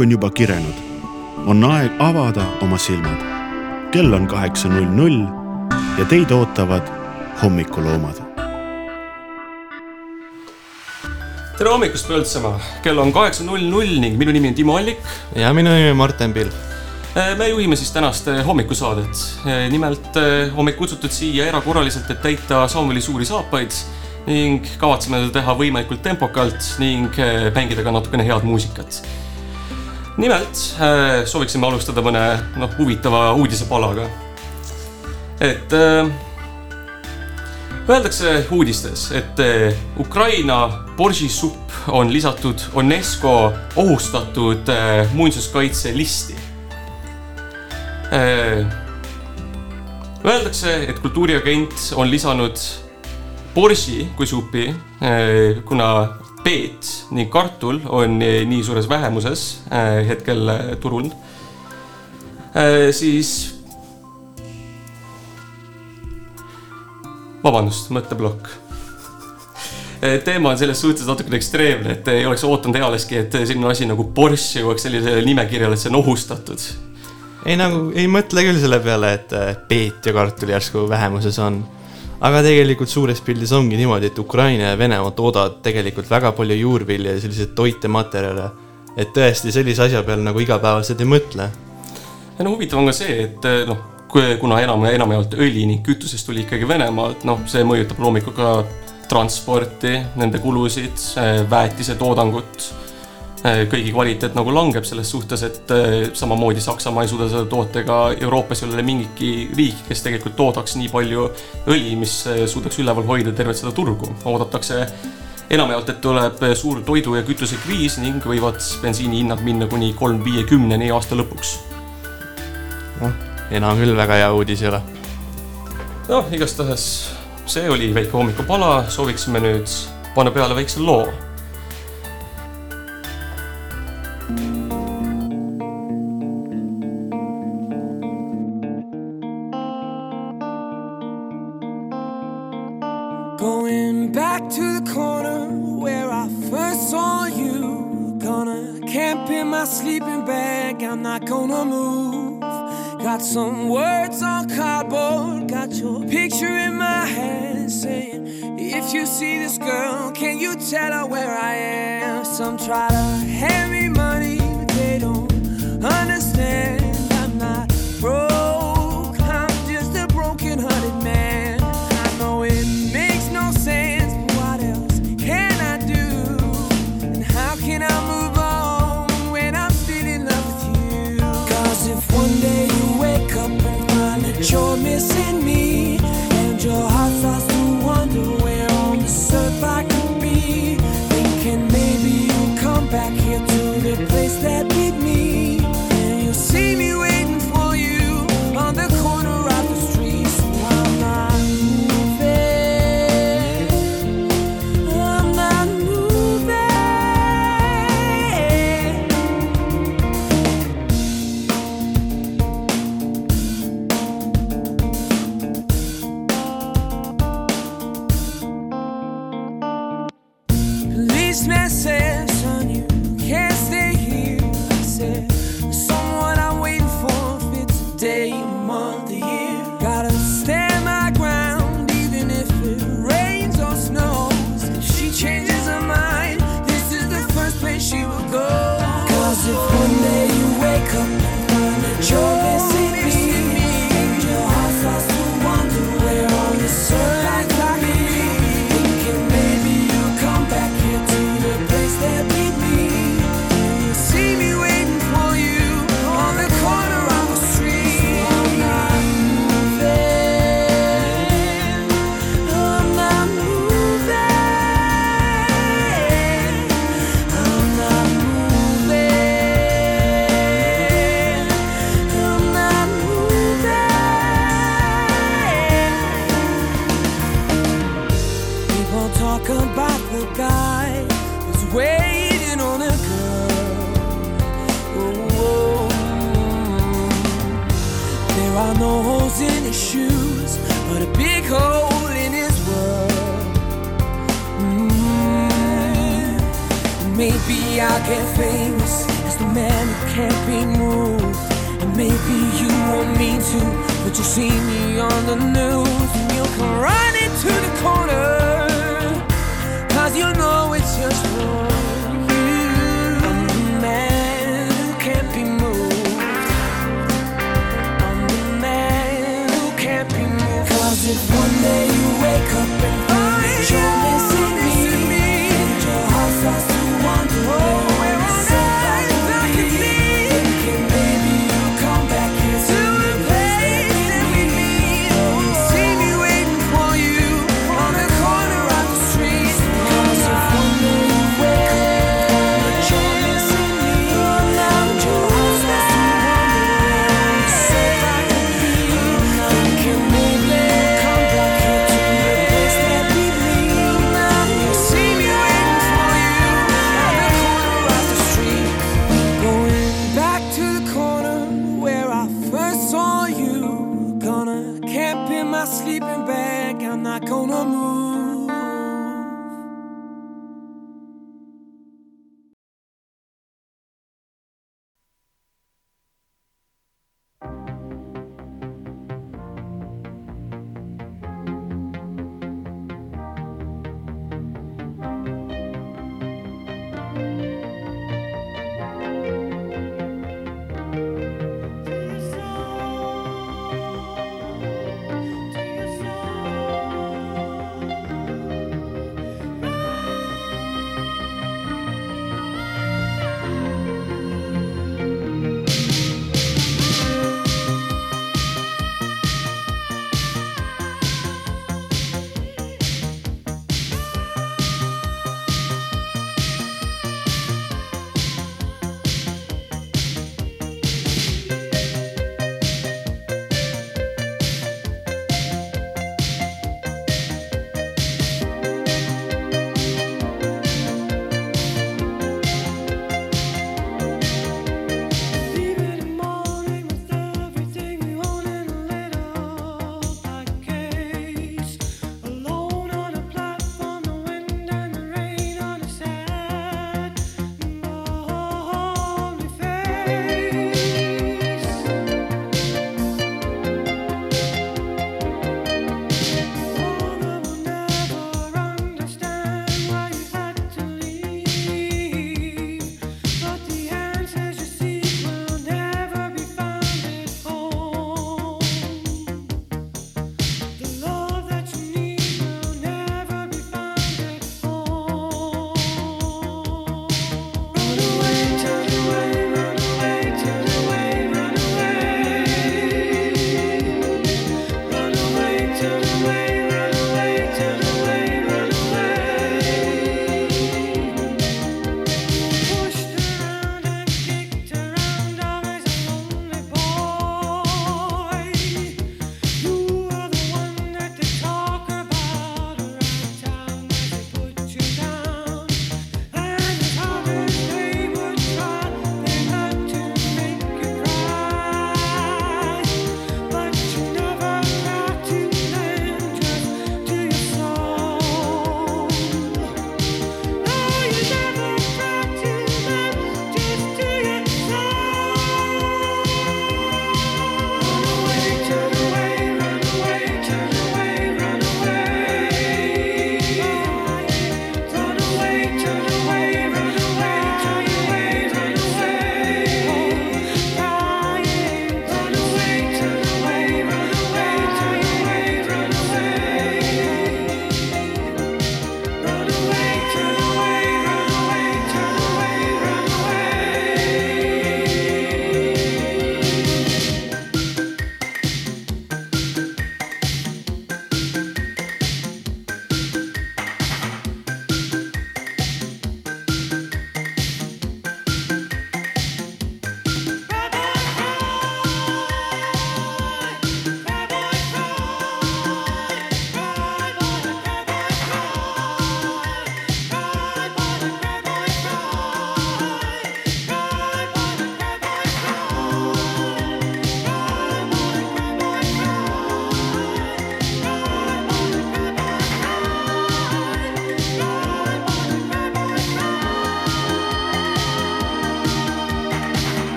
hommik on juba kirenud. on aeg avada oma silmad. kell on kaheksa null null ja teid ootavad hommikuloomad. tere hommikust, Põltsamaa! kell on kaheksa null null ning minu nimi on Timo Allik. ja minu nimi on Martin Pilv. me juhime siis tänast eh, hommikusaadet. nimelt eh, on meid kutsutud siia erakorraliselt, et täita Samueli suuri saapaid ning kavatseme seda teha võimalikult tempokalt ning äh, mängida ka natukene head muusikat. Nimelt äh, sooviksime alustada mõne noh, huvitava uudisepalaga. et äh, öeldakse uudistes, et äh, Ukraina boržisupp on lisatud UNESCO ohustatud äh, muinsuskaitselisti äh,. Öeldakse, et kultuuriagent on lisanud borši kui supi, eh, kuna peet ning kartul on eh, nii suures vähemuses eh, hetkel turul, siis vabandust, mõtteplokk. teema on selles suhtes natukene ekstreemne, et ei oleks ootanud ealeski, et selline asi nagu borš jõuaks sellisele nimekirjale, et see on ohustatud. ei nagu, ei mõtle küll selle peale, et peet ja kartul järsku vähemuses on aga tegelikult suures pildis ongi niimoodi, et Ukraina ja Venemaa toodavad tegelikult väga palju juurvilja ja selliseid toitematerjale. et tõesti sellise asja peale nagu igapäevaselt ei mõtle. ja no huvitav on ka see, et eh, noh, kuna enam, enamjaolt õli ning kütusest tuli ikkagi Venemaalt, noh, see mõjutab loomulikult ka transporti, nende kulusid, eh, väetise toodangut Äh, kõigi kvaliteet nagu langeb selles suhtes, et äh, samamoodi Saksamaa ei suuda seda toota ega Euroopas ei ole mingitki riiki, kes tegelikult toodaks nii palju õli, mis äh, suudaks üleval hoida tervet seda turgu. oodatakse enamjaolt, et tuleb suur toidu- ja kütusekriis ning võivad bensiinihinnad minna kuni kolm viiekümneni aasta lõpuks. noh, enam küll väga hea uudis ei ole. noh, igastahes see oli väike hommikupala, sooviksime nüüd panna peale väikse loo Going back to the corner where I first saw you. Gonna camp in my sleeping bag, I'm not gonna move. Got some words on cardboard, got your picture in my hand saying, If you see this girl, can you tell her where I am? Some try to hand me money, but they don't understand.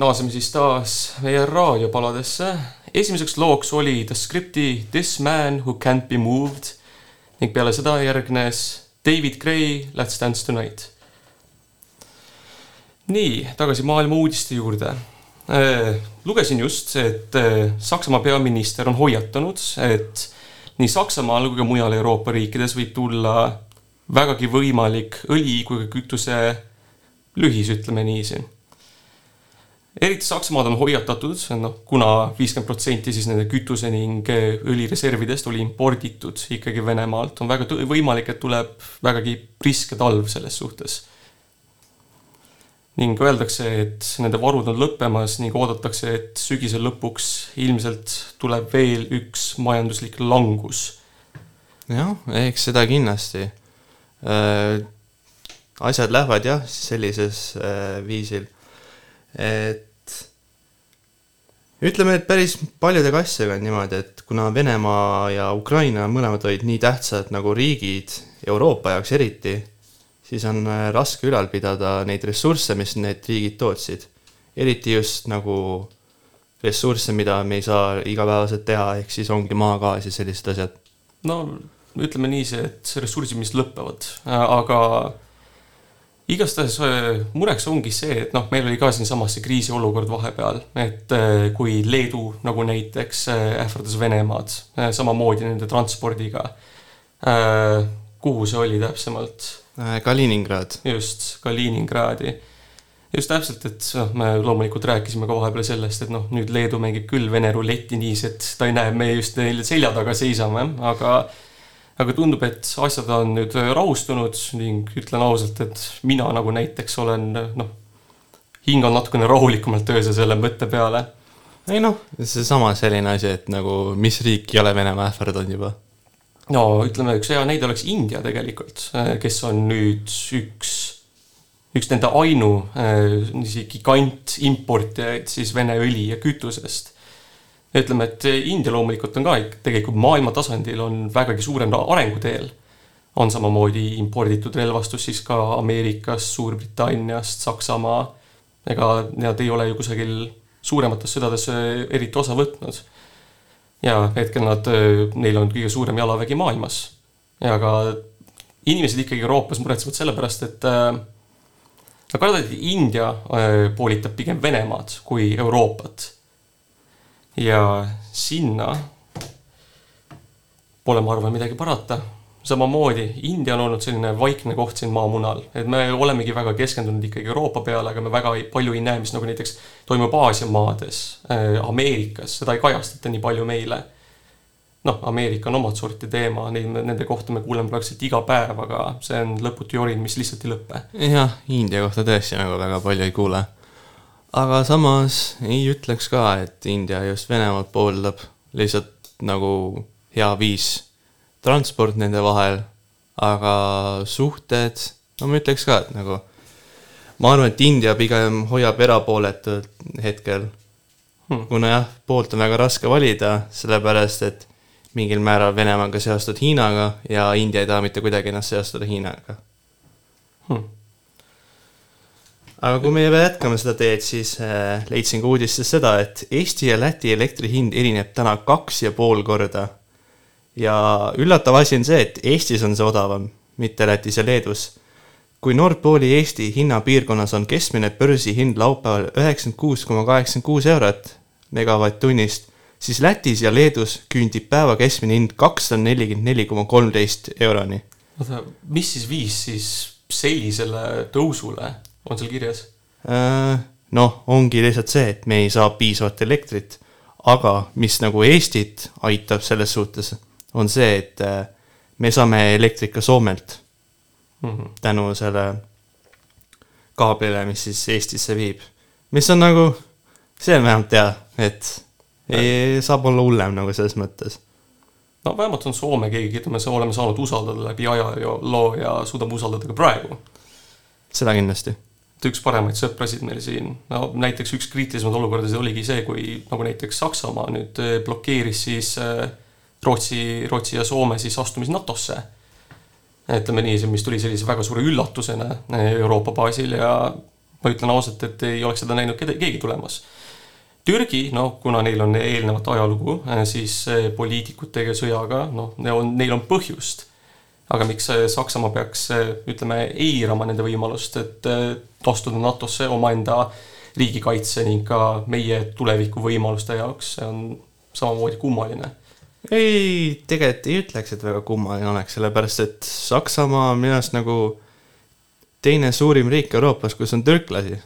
Naaseme siis taas meie raadiopaladesse. esimeseks looks oli The Scripti This man who can't be moved ning peale seda järgnes David Gray Let's dance tonight. nii, tagasi maailma uudiste juurde. lugesin just, et Saksamaa peaminister on hoiatanud, et nii Saksamaal kui ka mujal Euroopa riikides võib tulla vägagi võimalik õli kui ka kütuse lühis, ütleme niiviisi eriti Saksamaad on hoiatatud, noh, kuna viiskümmend protsenti siis nende kütuse ning õlireservidest oli imporditud ikkagi Venemaalt, on väga võimalik, et tuleb vägagi priske talv selles suhtes. ning öeldakse, et nende varud on lõppemas ning oodatakse, et sügise lõpuks ilmselt tuleb veel üks majanduslik langus. jah, eks seda kindlasti äh,. asjad lähevad jah, sellises äh, viisil et ütleme, et päris paljudega asjadega on niimoodi, et kuna Venemaa ja Ukraina mõlemad olid nii tähtsad nagu riigid, Euroopa jaoks eriti, siis on äh, raske ülal pidada neid ressursse, mis need riigid tootsid. eriti just nagu ressursse, mida me ei saa igapäevaselt teha, ehk siis ongi maagaas ja sellised asjad. no ütleme niiviisi, et ressursid, mis lõpevad, aga igastahes äh, mureks ongi see, et noh, meil oli ka siinsamas see kriisiolukord vahepeal, et äh, kui Leedu nagu näiteks äh, ähvardas Venemaad samamoodi nende transpordiga. kuhu see oli täpsemalt? Kaliningrad. just, Kaliningradi. just täpselt, et noh, me loomulikult rääkisime ka vahepeal sellest, et noh, nüüd Leedu mängib küll Vene ruletti niiviisi, et ta ei näe, me just neil selja taga seisame, aga aga tundub, et asjad on nüüd rahustunud ning ütlen ausalt, et mina nagu näiteks olen noh, hingan natukene rahulikumalt öösel selle mõtte peale. ei noh, seesama selline asi, et nagu mis riik ei ole Venemaa ähvardanud juba? no ütleme, üks hea näide oleks India tegelikult, kes on nüüd üks, üks nende ainu niiviisi gigant importijaid siis Vene õli ja kütusest ütleme, et India loomulikult on ka tegelikult maailma tasandil on vägagi suurem arenguteel. on samamoodi imporditud relvastus siis ka Ameerikast, Suurbritanniast, Saksamaa. ega nad ei ole ju kusagil suuremates sõdades eriti osa võtnud. ja hetkel nad, neil on kõige suurem jalavägi maailmas. ja ka inimesed ikkagi Euroopas muretsevad selle pärast, et äh, nad kardavad, et India äh, poolitab pigem Venemaad kui Euroopat ja sinna pole, ma arvan, midagi parata. samamoodi India on olnud selline vaikne koht siin maamunal, et me olemegi väga keskendunud ikkagi Euroopa peale, aga me väga ei, palju ei näe, mis nagu näiteks toimub Aasia maades äh,, Ameerikas, seda ei kajastata nii palju meile. noh, Ameerika on omat sorti teema, neid, nende kohta me kuuleme praktiliselt iga päev, aga see on lõputu jorin, mis lihtsalt ei lõpe. jah, India kohta tõesti nagu väga palju ei kuule aga samas ei ütleks ka, et India just Venemaad pooldab, lihtsalt nagu hea viis transport nende vahel, aga suhted, no ma ütleks ka, et nagu ma arvan, et India pigem hoiab erapooletult hetkel. Hmm.. kuna jah, poolt on väga raske valida, sellepärast et mingil määral Venemaa on ka seostatud Hiinaga ja India ei taha mitte kuidagi ennast seostada Hiinaga. Hmm aga kui me jätkame seda teed, siis äh, leidsin ka uudistest seda, et Eesti ja Läti elektri hind erineb täna kaks ja pool korda. ja üllatav asi on see, et Eestis on see odavam, mitte Lätis ja Leedus. kui Nord Pooli Eesti hinnapiirkonnas on keskmine börsihind laupäeval üheksakümmend kuus koma kaheksakümmend kuus eurot megavatt-tunnist, siis Lätis ja Leedus küündib päeva keskmine hind kakssada nelikümmend neli koma kolmteist euroni. oota, mis siis viis siis sellisele tõusule? On seal kirjas? Äh, noh, ongi lihtsalt see, et me ei saa piisavat elektrit, aga mis nagu Eestit aitab selles suhtes, on see, et äh, me saame elektrit ka Soomelt mm -hmm. tänu selle kaablile, mis siis Eestisse viib. mis on nagu, see on vähemalt hea, et ei, saab olla hullem nagu selles mõttes no vähemalt on Soome keegi, keda me oleme saanud usaldada läbi aja ja loo ja suudame usaldada ka praegu. seda kindlasti üks paremaid sõprasid meil siin, no näiteks üks kriitilisemaid olukordasid oligi see, kui nagu näiteks Saksamaa nüüd eh, blokeeris siis äh, Rootsi, Rootsi ja Soome siis astumise NATO-sse. ütleme nii, mis tuli sellise väga suure üllatusena Euroopa baasil ja ma ütlen ausalt, et ei oleks seda näinud keegi tulemas. Türgi, noh, kuna neil on eelnevat ajalugu, siis poliitikutega sõjaga, noh, neil on põhjust aga miks Saksamaa peaks, ütleme, eirama nende võimalust, et astuda NATO-sse omaenda riigikaitse ning ka meie tulevikuvõimaluste jaoks, see on samamoodi kummaline. ei, tegelikult ei ütleks, et väga kummaline oleks, sellepärast et Saksamaa on minu arust nagu teine suurim riik Euroopas, kus on türklasi.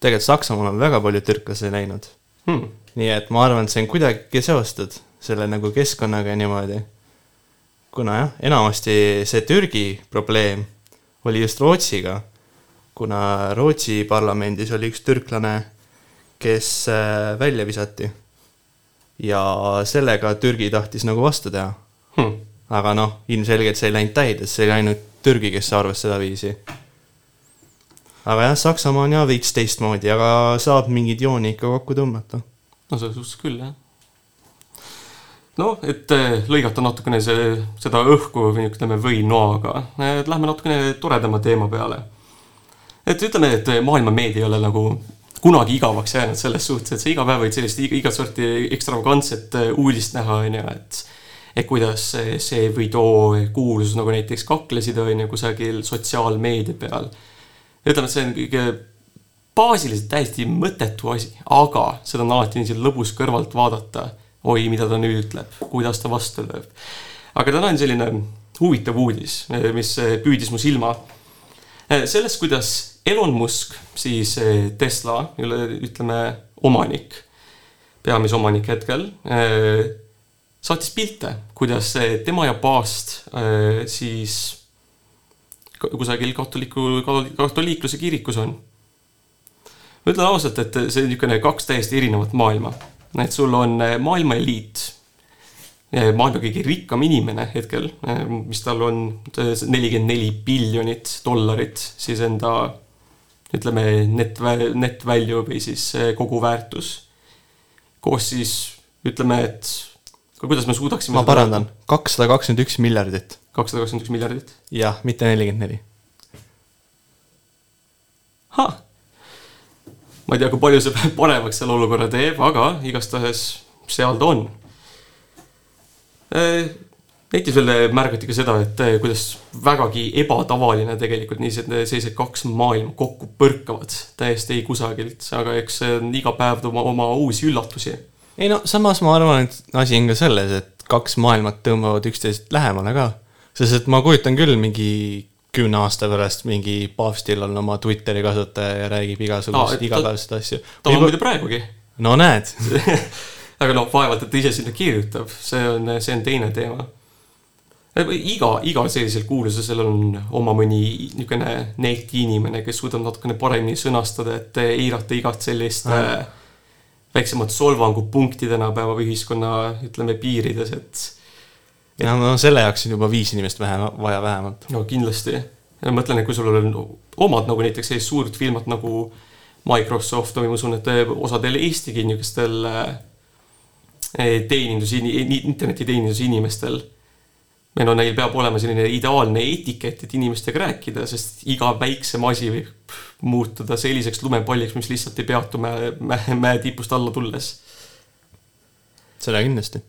tegelikult Saksamaal on väga palju türklasi läinud hmm.. nii et ma arvan, et see on kuidagi seostatud selle nagu keskkonnaga ja niimoodi kuna jah, enamasti see Türgi probleem oli just Rootsiga, kuna Rootsi parlamendis oli üks türklane, kes äh, välja visati. ja sellega Türgi tahtis nagu vastu teha hmm.. aga noh, ilmselgelt see ei läinud täide, see oli ainult Türgi, kes arvas sedaviisi. aga jah, Saksamaa on jah veits teistmoodi, aga saab mingeid jooni ikka kokku tõmmata. no selles suhtes küll, jah noh, et eh, lõigata natukene see, seda õhku või ütleme võinoaga, lähme natukene toredama teema peale. et ütleme, et maailma meedia ei ole nagu kunagi igavaks jäänud selles suhtes, et sa iga päev võid sellist igat sorti ekstravagantset eh, uudist näha, on ju, et et kuidas see või too kuulsus nagu näiteks kaklesid, on ju, kusagil sotsiaalmeedia peal. ütleme, et see on kõige baasiliselt täiesti mõttetu asi, aga seda on alati niiviisi lõbus kõrvalt vaadata oi, mida ta nüüd ütleb, kuidas ta vastu lööb. aga täna on selline huvitav uudis, mis püüdis mu silma. sellest, kuidas Elon Musk, siis Tesla, ütleme, omanik, peamise omanik hetkel, saatis pilte, kuidas tema ja paast siis kusagil katoliku, katoliikluse kirikus on. ma ütlen ausalt, et see on niisugune kaks täiesti erinevat maailma et sul on eh, maailma eliit, eh, maailma kõige rikkam inimene hetkel, eh, mis tal on nelikümmend neli biljonit dollarit, siis enda ütleme, net, net value või siis koguväärtus. koos siis ütleme, et kuidas me suudaksime ma parandan, kakssada kakskümmend üks miljardit. kakssada kakskümmend üks miljardit? jah, mitte nelikümmend neli. ahah ma ei tea, kui palju see paremaks selle olukorra teeb, aga igastahes seal ta on. Netis veel märgati ka seda, et eh, kuidas vägagi ebatavaline tegelikult niisugused, sellised kaks maailma kokku põrkavad täiesti kusagilt, aga eks iga päev oma, oma uusi üllatusi. ei no samas ma arvan, et asi on ka selles, et kaks maailmat tõmbavad üksteisest lähemale ka. sest et ma kujutan küll mingi kümne aasta pärast mingi paavstil on oma Twitteri kasutaja ja räägib igasuguseid no, igapäevaseid asju. ta on muide praegugi. no näed aga noh, vaevalt, et ta ise sinna kirjutab, see on, see on teine teema. iga, igal sellisel kuulsusel on oma mõni niisugune neeti inimene, kes suudab natukene paremini sõnastada, et eirata igat sellist äh. väiksemat solvangupunkti tänapäeva ühiskonna, ütleme, piirides, et ja no selle jaoks on juba viis inimest vähem, vaja vähemalt. no kindlasti. ja ma mõtlen, et kui sul on omad nagu näiteks sellised suured firmad nagu Microsoft või ma usun, et osadel Eestigi niisugustel eh, teenindus, internetiteeninduse inimestel. või no neil peab olema selline ideaalne etikett, et inimestega rääkida, sest iga väiksem asi võib muutuda selliseks lumepalliks, mis lihtsalt ei peatu mäe, mäe, mäe tipust alla tulles. seda kindlasti.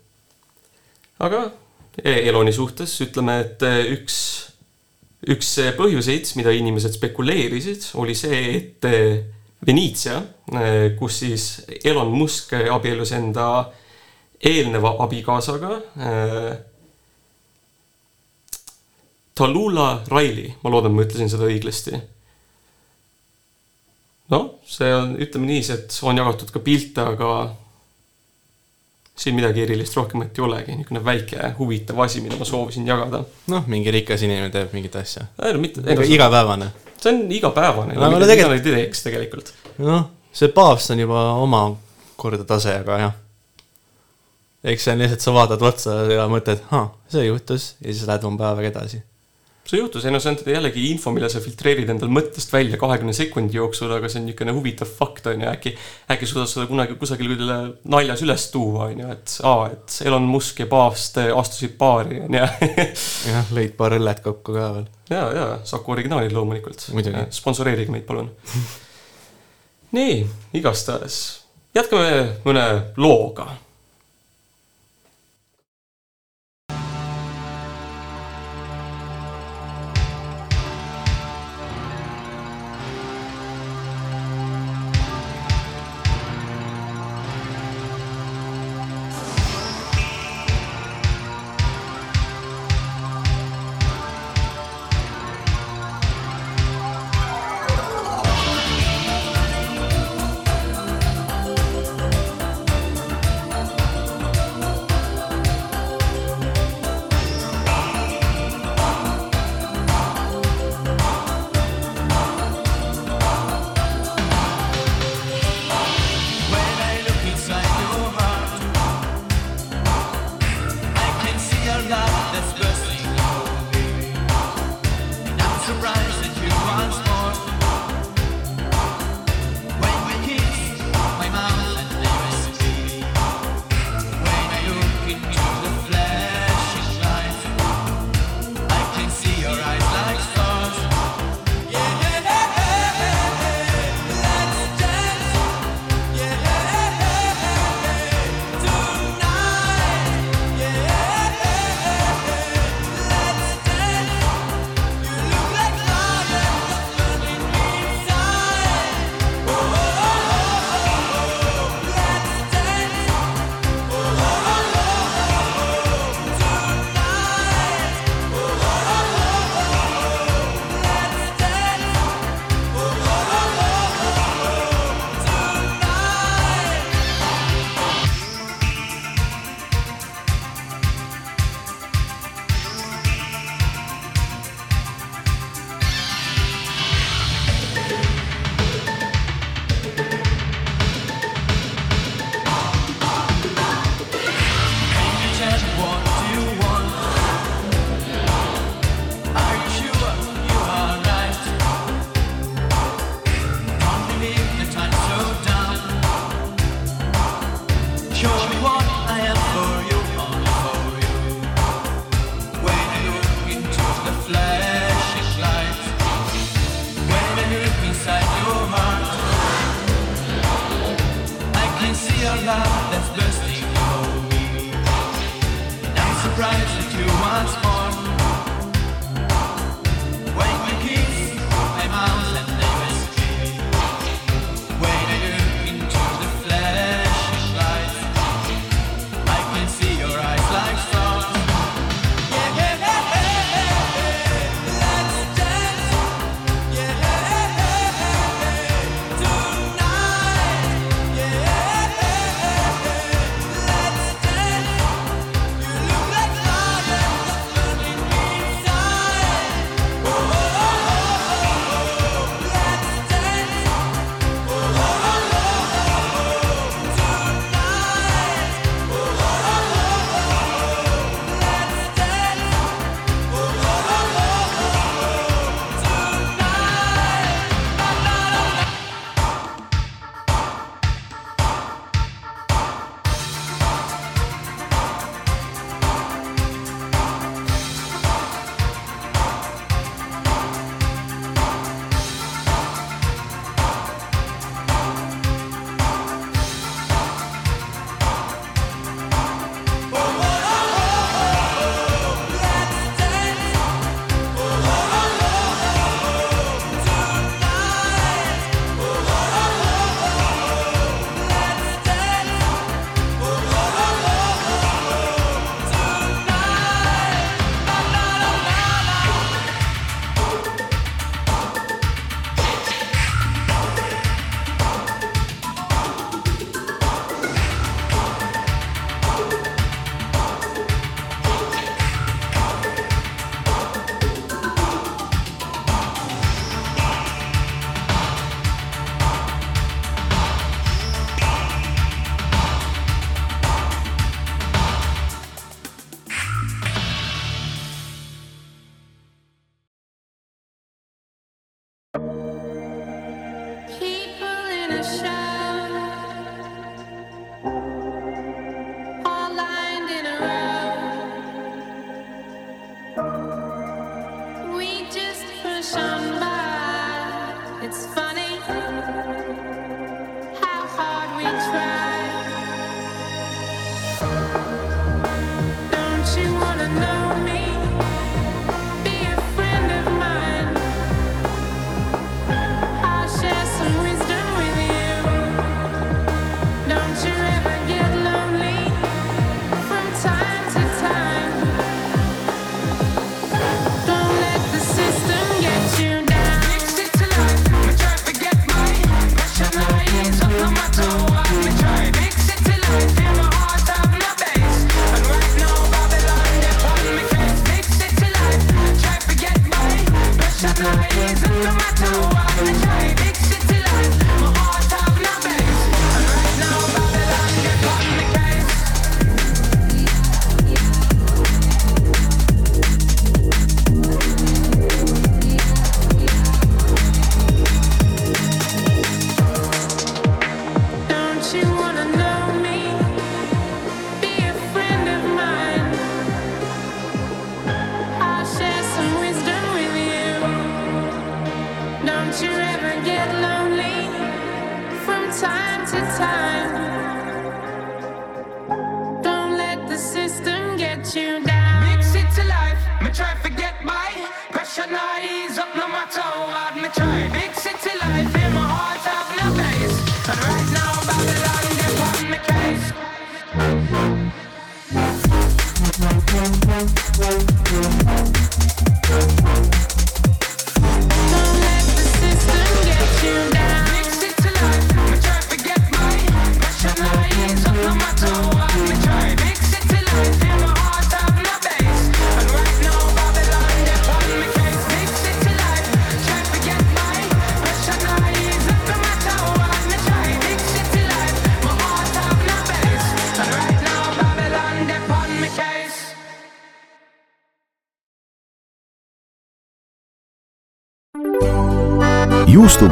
aga Eloni suhtes, ütleme, et eh, üks, üks põhjuseid, mida inimesed spekuleerisid, oli see, et Veneetsia, eh, kus siis Elon Musk abiellus enda eelneva abikaasaga. Talula Riley, ma loodan, ma ütlesin seda õigesti. noh, see on, ütleme niiviisi, et on jagatud ka pilte, aga siin midagi erilist rohkemat ei olegi, niisugune väike huvitav asi, mida ma soovisin jagada. noh, mingi rikas inimene teeb mingit asja. ei no mitte. igapäevane. see on igapäevane no,, mida tegelikult... ei teeks tegelikult. noh, see paavst on juba oma korda tase, aga jah. eks see on lihtsalt, sa vaatad otsa ja mõtled, see juhtus ja siis lähed oma päevaga edasi. See juhtus, ei no see on jällegi info, mille sa filtreerid endal mõttest välja kahekümne sekundi jooksul, aga see on niisugune huvitav fakt, on ju, äkki, äkki suudad seda kunagi kusagil naljas üles tuua, on ju, et aa, et Elon Musk ja paavst astusid paari, on ju. jah, lõid paar õllet kokku ka veel. ja, ja Saku originaalid loomulikult. sponsoreerige meid, palun nii, igastahes jätkame mõne looga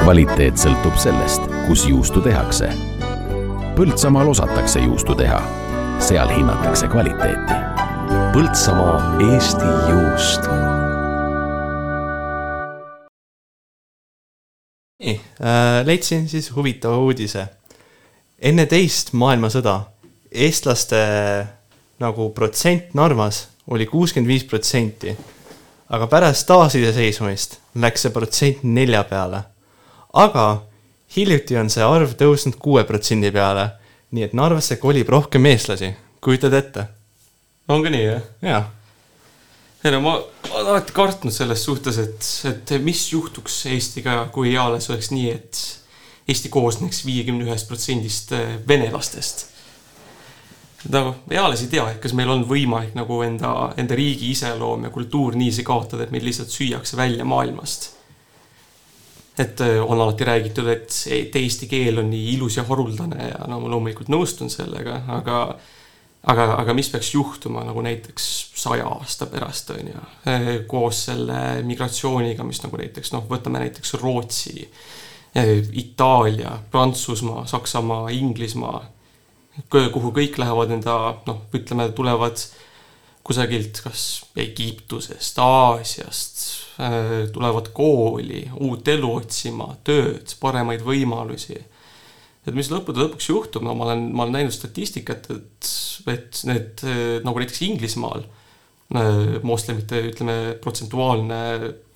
kvaliteet sõltub sellest, kus juustu tehakse. Põltsamaal osatakse juustu teha, seal hinnatakse kvaliteeti. Põltsamaa Eesti juust nii äh,, leidsin siis huvitava uudise. enne teist maailmasõda eestlaste nagu protsent Narvas oli kuuskümmend viis protsenti. aga pärast taasiseseisvumist läks see protsent nelja peale. Aga hiljuti on see arv tõusnud kuue protsendi peale, nii et Narvasse kolib rohkem eestlasi, kujutad ette? on ka nii, jah? jaa, ei no ma ma olen alati kartnud selles suhtes, et, et mis juhtuks Eestiga, kui eales oleks nii, et Eesti koosneks viiekümne ühest protsendist äh, venelastest. nagu eales ei tea, et kas meil on võimalik nagu enda, enda riigi iseloom ja kultuur niiviisi kaotada, et meid lihtsalt süüakse välja maailmast. Et äh, on alati räägitud, et, et eesti keel on nii ilus ja haruldane ja no ma loomulikult nõustun sellega, aga aga, aga mis peaks juhtuma nagu näiteks saja aasta pärast, on ju, koos selle migratsiooniga, mis nagu näiteks noh, võtame näiteks Rootsi, Itaalia, Prantsusmaa, Saksamaa, Inglismaa, kuhu kõik lähevad enda noh, ütleme, tulevad kusagilt kas Egiptusest, Aasiast, tulevad kooli, uut elu otsima, tööd, paremaid võimalusi et mis lõppude lõpuks juhtub, no ma olen, ma olen näinud statistikat, et, et need eh, nagu näiteks Inglismaal eh, moslemite, ütleme, protsentuaalne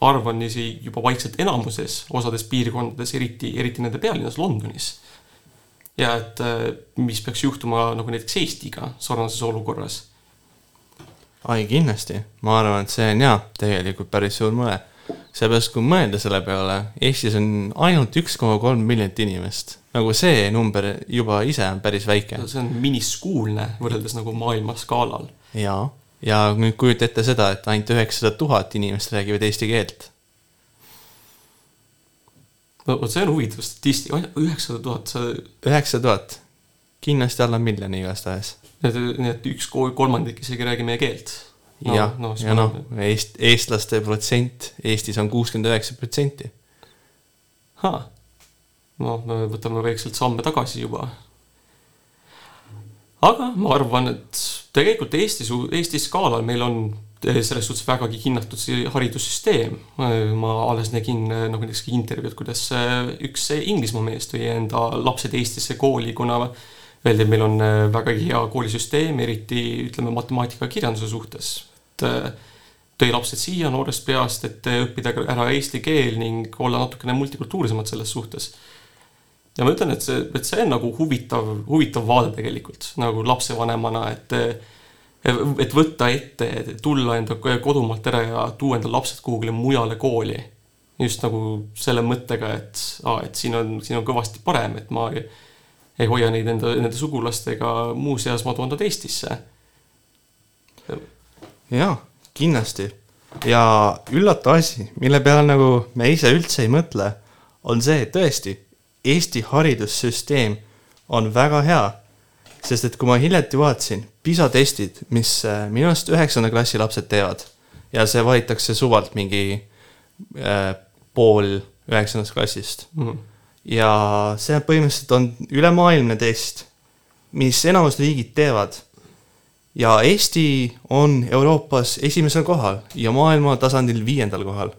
arv on niiviisi juba vaikselt enamuses osades piirkondades, eriti, eriti nende pealinnas Londonis. ja et mis peaks juhtuma nagu näiteks Eestiga sarnases olukorras. Ai kindlasti, ma arvan, et see on jaa, tegelikult päris suur mure. seepärast, kui mõelda selle peale, Eestis on ainult üks koma kolm miljonit inimest. nagu see number juba ise on päris väike. see on miniskuulne võrreldes nagu maailma skaalal. jaa, ja nüüd kujuta ette seda, et ainult üheksasada tuhat inimest räägivad eesti keelt. vot see on huvitav statistika, üheksasada tuhat, see üheksasada tuhat, kindlasti alla miljoni igastahes. Nii et üks ko- kolmandik isegi ei räägi meie keelt. no, ja no,, ja noh, eest-, eestlaste protsent Eestis on kuuskümmend üheksa protsenti. ahah, no me võtame väikselt samme tagasi juba. aga ma arvan, et tegelikult Eestis, Eesti skaalal meil on selles suhtes vägagi hinnatud see haridussüsteem. ma alles nägin nagu näiteks intervjuud, kuidas üks Inglismaa mees tõi enda lapsed Eestisse kooli, kuna öeldi, et meil on vägagi hea koolisüsteem, eriti ütleme matemaatika ja kirjanduse suhtes. et tõi lapsed siia noorest peast, et õppida ka ära eesti keel ning olla natukene multikultuursemad selles suhtes. ja ma ütlen, et see, et see on nagu huvitav, huvitav vaade tegelikult nagu lapsevanemana, et et võtta ette, tulla enda kodumaalt ära ja tuua enda lapsed kuhugile mujale kooli. just nagu selle mõttega, et aa, et siin on, siin on kõvasti parem, et ma ei, hoia neid enda, nende sugulastega, muuseas ma toon nad Eestisse. jaa, kindlasti. ja üllatav asi, mille peale nagu me ise üldse ei mõtle, on see, et tõesti, Eesti haridussüsteem on väga hea. sest et kui ma hiljuti vaatasin PISA testid, mis äh, minu arust üheksanda klassi lapsed teevad ja see valitakse suvalt mingi äh, pool üheksandast klassist Mhm. Ja see põhimõtteliselt on ülemaailmne test, mis enamus riigid teevad. ja Eesti on Euroopas esimesel kohal ja maailma tasandil viiendal kohal.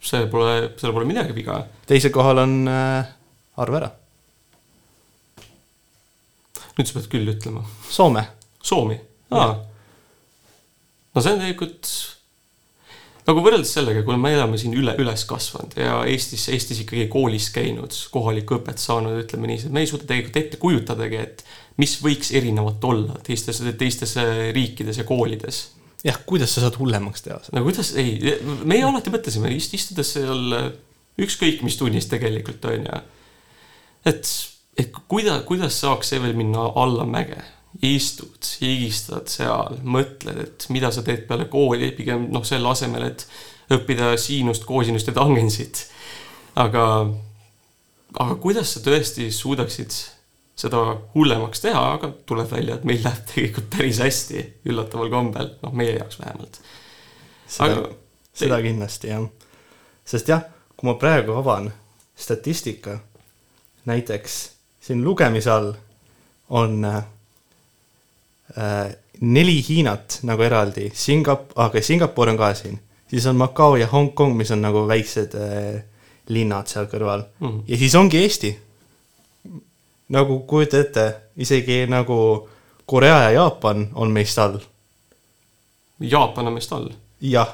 see pole, seal pole midagi viga. teisel kohal on äh,, arva ära, nüüd sa pead küll ütlema. Soome. Soomi? aa, no see on tegelikult nagu võrreldes sellega, kui me oleme siin üle, üles kasvanud ja Eestis, Eestis ikkagi koolis käinud, kohalikku õpet saanud, ütleme nii, me ei suuda tegelikult ette kujutadagi, et mis võiks erinevat olla teistes, teistes riikides ja koolides. jah, kuidas sa saad hullemaks teha seda? no kuidas, ei, meie alati mõtlesime, istudes seal ükskõik mis tunnis tegelikult on ju. et, et kuida-, kuidas saaks see veel minna allamäge istud, higistad seal, mõtled, et mida sa teed peale kooli, pigem noh, selle asemel, et õppida siinust, koosinust ja tangensit. aga, aga kuidas sa tõesti suudaksid seda hullemaks teha, aga tuleb välja, et meil läheb tegelikult päris hästi, üllataval kombel, noh, meie jaoks vähemalt. seda seda kindlasti jah. sest jah, kui ma praegu avan statistika, näiteks siin lugemise all on Äh, neli Hiinat nagu eraldi, Singap-, aga Singapur on ka siin, siis on Macao ja Hongkong, mis on nagu väiksed äh, linnad seal kõrval mm. -hmm. ja siis ongi Eesti. nagu kujuta ette, isegi nagu Korea ja Jaapan on meist all. Jaapan on meist all? jah.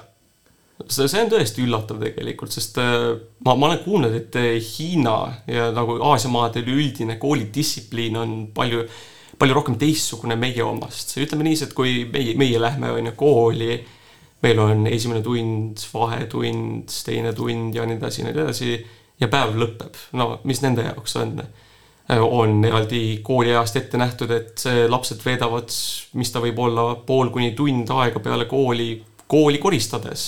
see, see on tõesti üllatav tegelikult, sest äh, ma, ma olen kuulnud, et äh, Hiina ja nagu Aasia maade üleüldine koolidistsipliin on palju äh, palju rohkem teistsugune meie omast. ütleme niiviisi, et kui meie, meie lähme on ju kooli, meil on esimene tund, vahetund, teine tund ja nii edasi ja nii edasi ja päev lõpeb. no mis nende jaoks on? on eraldi kooliajast ette nähtud, et lapsed veedavad, mis ta võib olla, pool kuni tund aega peale kooli, kooli koristades.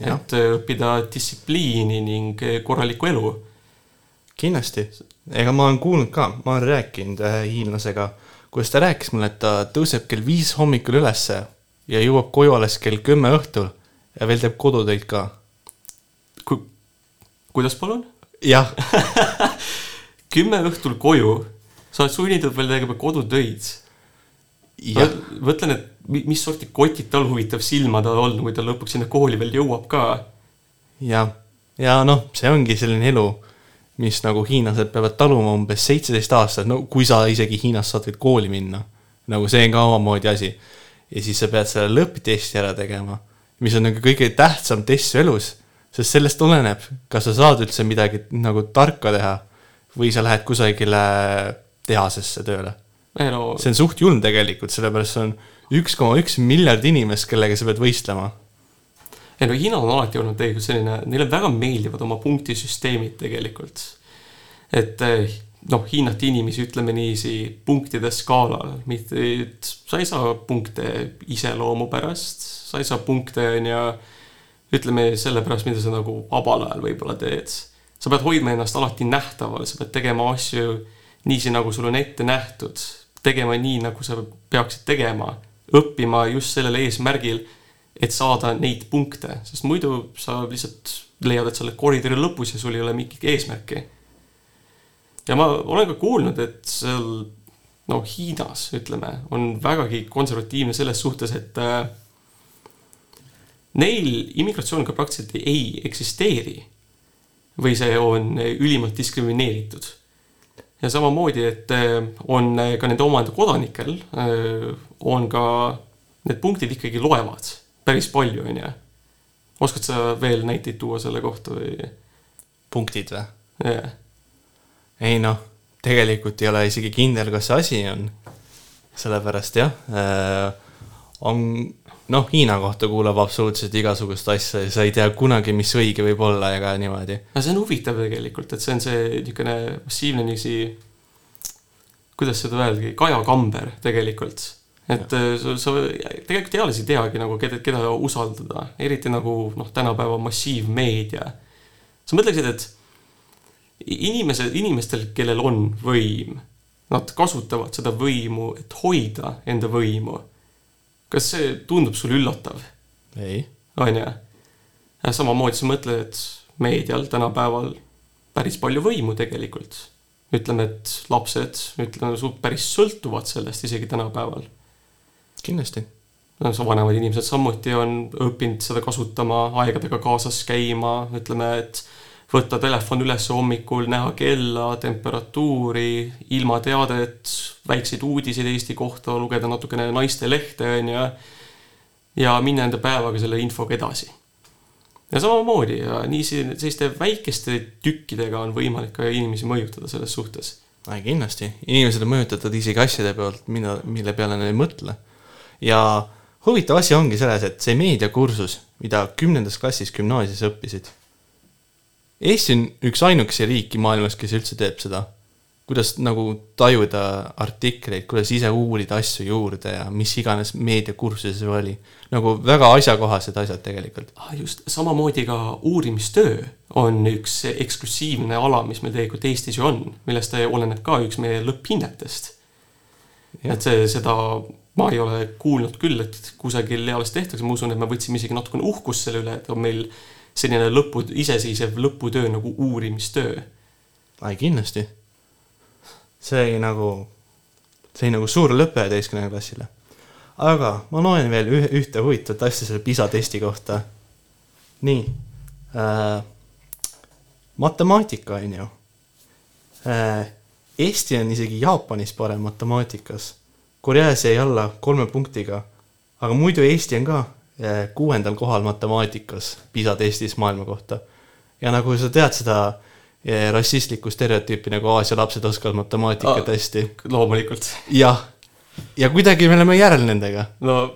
et õppida distsipliini ning korralikku elu kindlasti, ega ma olen kuulnud ka, ma olen rääkinud ühe hiinlasega, kuidas ta rääkis mulle, et ta tõuseb kell viis hommikul ülesse ja jõuab koju alles kell kümme õhtul ja veel teeb kodutöid ka Ku,. kuidas palun? jah kümme õhtul koju, sa oled sunnitud veel tegema kodutöid. ma mõtlen, et mis sorti kotid tal huvitav silma tal on, kui ta lõpuks sinna kooli veel jõuab ka. jah, ja noh, see ongi selline elu mis nagu hiinlased peavad taluma umbes seitseteist aastat, no kui sa isegi Hiinas saad veel kooli minna. nagu see on ka omamoodi asi. ja siis sa pead selle lõpptesti ära tegema, mis on nagu kõige tähtsam test su elus, sest sellest oleneb, kas sa saad üldse midagi nagu tarka teha või sa lähed kusagile tehasesse tööle. No... see on suht julm tegelikult, sellepärast see on üks koma üks miljard inimest, kellega sa pead võistlema ei no Hiinal on alati olnud tegelikult selline, neile väga meeldivad oma punktisüsteemid tegelikult. et eh, noh, hinnati inimesi, ütleme niiviisi, punktide skaalal, mitte, et sa ei saa punkte iseloomu pärast, sa ei saa punkte, on ju, ütleme selle pärast, mida sa nagu vabal ajal võib-olla teed. sa pead hoidma ennast alati nähtaval, sa pead tegema asju niiviisi, nagu sul on ette nähtud, tegema nii, nagu sa peaksid tegema, õppima just sellel eesmärgil et saada neid punkte, sest muidu sa lihtsalt leiad, et sa oled koridori lõpus ja sul ei ole mingit eesmärki. ja ma olen ka kuulnud, et seal no Hiinas, ütleme, on vägagi konservatiivne selles suhtes, et äh, neil immigratsioon ka praktiliselt ei eksisteeri. või see on ülimalt diskrimineeritud. ja samamoodi, et äh, on ka nende omaenda kodanikel äh, on ka need punktid ikkagi loevad päris palju, on ju. oskad sa veel näiteid tuua selle kohta või? punktid või? jah yeah.. ei noh, tegelikult ei ole isegi kindel, kas see asi on. sellepärast jah äh,, on noh, Hiina kohta kuuleb absoluutselt igasugust asja ja sa ei tea kunagi, mis õige võib olla ega niimoodi. no see on huvitav tegelikult, et see on see niisugune massiivne niiviisi, kuidas seda öeldagi, kajakamber tegelikult et äh, sa, sa tegelikult eales ei teagi nagu, keda, keda usaldada, eriti nagu noh, tänapäeva massiivmeedia. sa mõtleksid, et inimesed, inimestel, kellel on võim, nad kasutavad seda võimu, et hoida enda võimu. kas see tundub sulle üllatav? ei. on ju? samamoodi sa mõtled, et meedial tänapäeval päris palju võimu tegelikult. ütleme, et lapsed, ütleme, päris sõltuvad sellest isegi tänapäeval kindlasti. no vanemad inimesed samuti on õppinud seda kasutama, aegadega kaasas käima, ütleme, et võtta telefon üles hommikul, näha kella, temperatuuri, ilmateadet, väikseid uudiseid Eesti kohta, lugeda natukene naistelehte, on ju. ja minna enda päevaga selle infoga edasi. ja samamoodi ja nii selliste väikeste tükkidega on võimalik ka inimesi mõjutada selles suhtes. kindlasti, inimesed on mõjutatud isegi asjade pealt, mida, mille peale nad ei mõtle. Ja huvitav asi ongi selles, et see meediakursus, mida kümnendas klassis gümnaasiumis õppisid. Eesti on üks ainukesi riiki maailmas, kes üldse teeb seda kuidas nagu tajuda artikleid, kuidas ise uurida asju juurde ja mis iganes meediakursuses oli. nagu väga asjakohased asjad tegelikult. ah just, samamoodi ka uurimistöö on üks eksklusiivne ala, mis meil tegelikult Eestis ju on, millest oleneb ka üks meie lõpphinnetest. et see, seda ma ei ole kuulnud küll, et kusagil eales tehtakse, ma usun, et me võtsime isegi natukene uhkust selle üle, et on meil selline lõpu, iseseisev lõputöö nagu uurimistöö. ai, kindlasti see oli nagu, see oli nagu suur lõpe üheteistkümnenda klassile. aga ma loen veel ühe, ühte huvitavat asja selle PISA testi kohta. nii äh,, matemaatika on ju äh,. Eesti on isegi Jaapanis parem matemaatikas. Koreas jäi alla kolme punktiga, aga muidu Eesti on ka äh, kuuendal kohal matemaatikas PISA testis maailma kohta. ja nagu sa tead seda äh, rassistlikku stereotüüpi nagu Aasia lapsed oskavad matemaatikat ah, hästi. loomulikult. jah, ja kuidagi me oleme järel nendega. no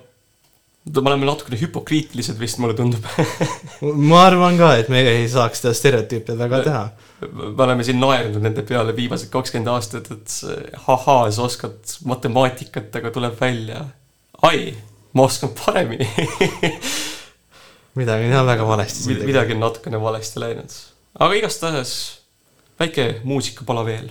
me oleme natukene hüpokriitilised vist, mulle tundub ma arvan ka, et me ei saaks seda stereotüüpi väga teha. Me oleme siin naernud nende peale viimased kakskümmend aastat, et ahaa, sa oskad matemaatikat, aga tuleb välja, ai, ma oskan paremini. Midagi on jah väga valesti. midagi on natukene valesti läinud. Aga igastahes väike muusikapala veel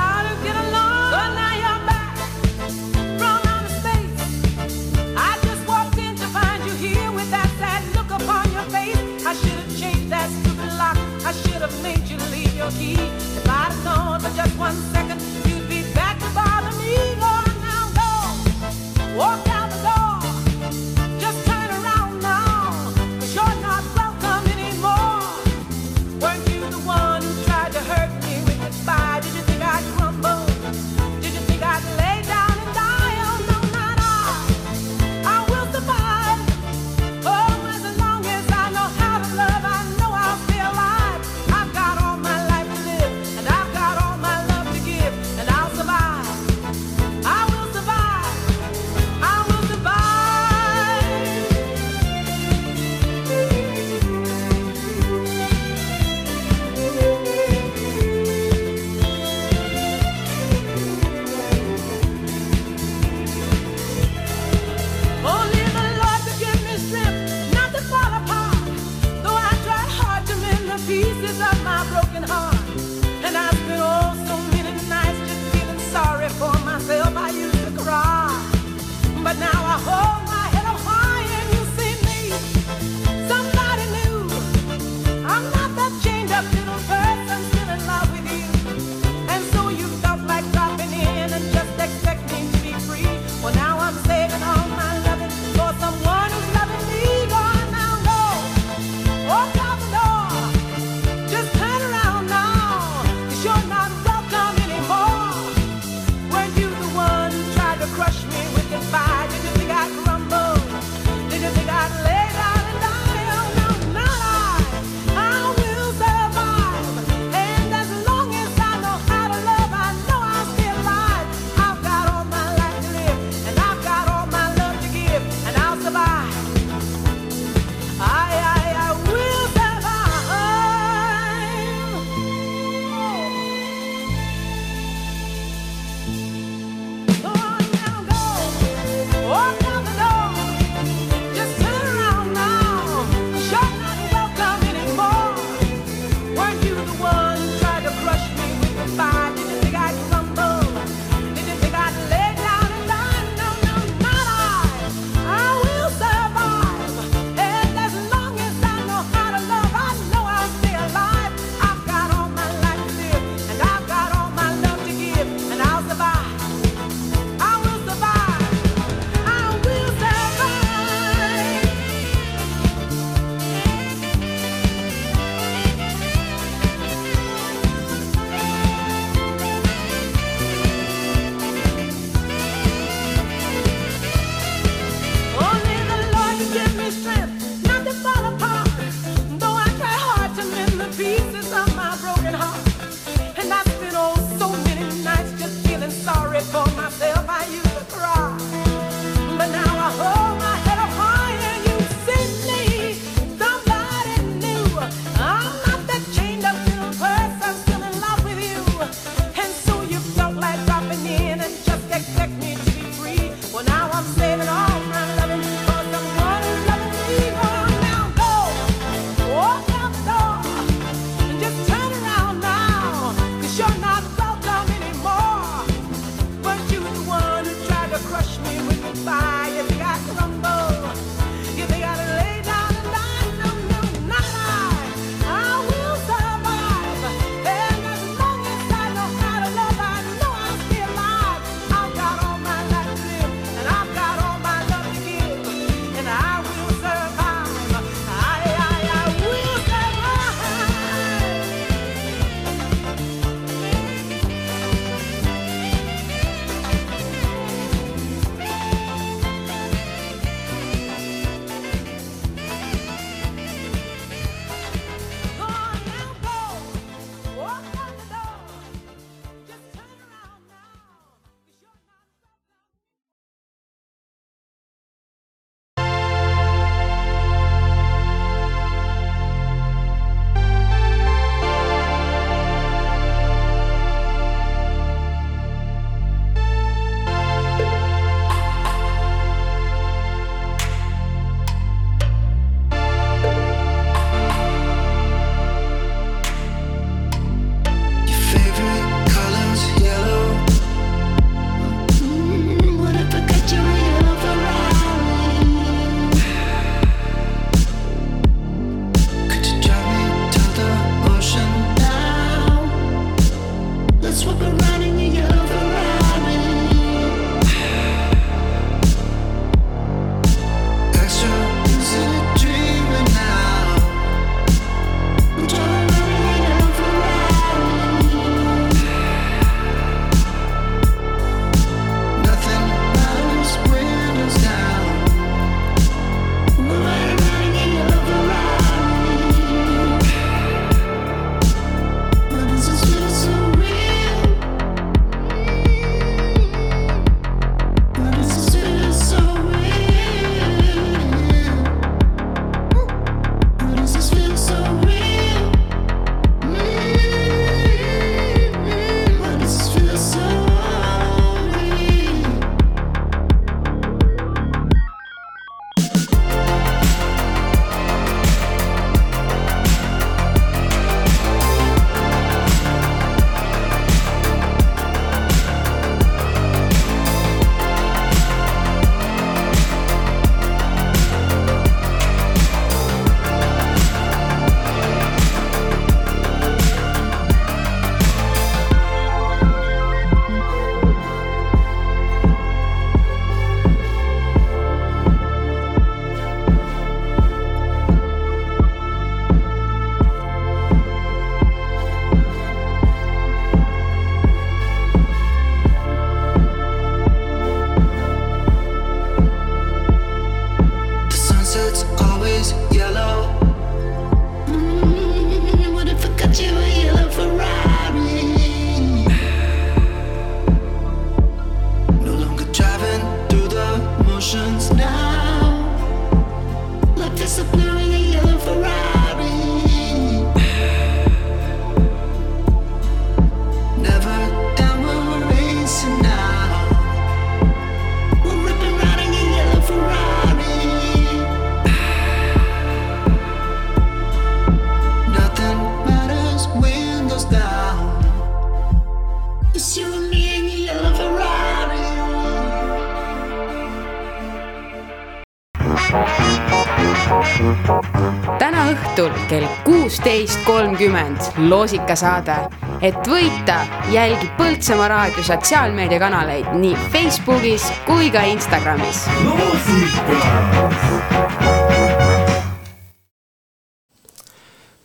kolmkümmend loosikasaade. et võita, jälgi Põltsamaa raadio sotsiaalmeediakanaleid nii Facebookis kui ka Instagramis.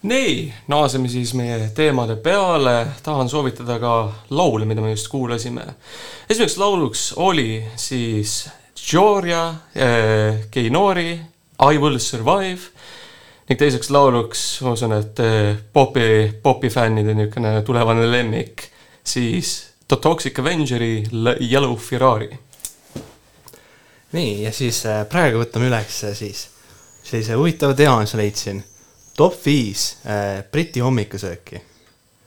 nii, naaseme siis meie teemade peale. tahan soovitada ka laule, mida me just kuulasime. esimeseks lauluks oli siis Georgia eh, Keinori I will survive ning teiseks lauluks, ma usun, et eh, popi, popi fännide niisugune tulevane lemmik, siis The Toxic Avengeri Yellow Ferrari. nii, ja siis äh, praegu võtame üles äh, siis sellise huvitava teema, mis ma leidsin. top viis Briti hommikusööki.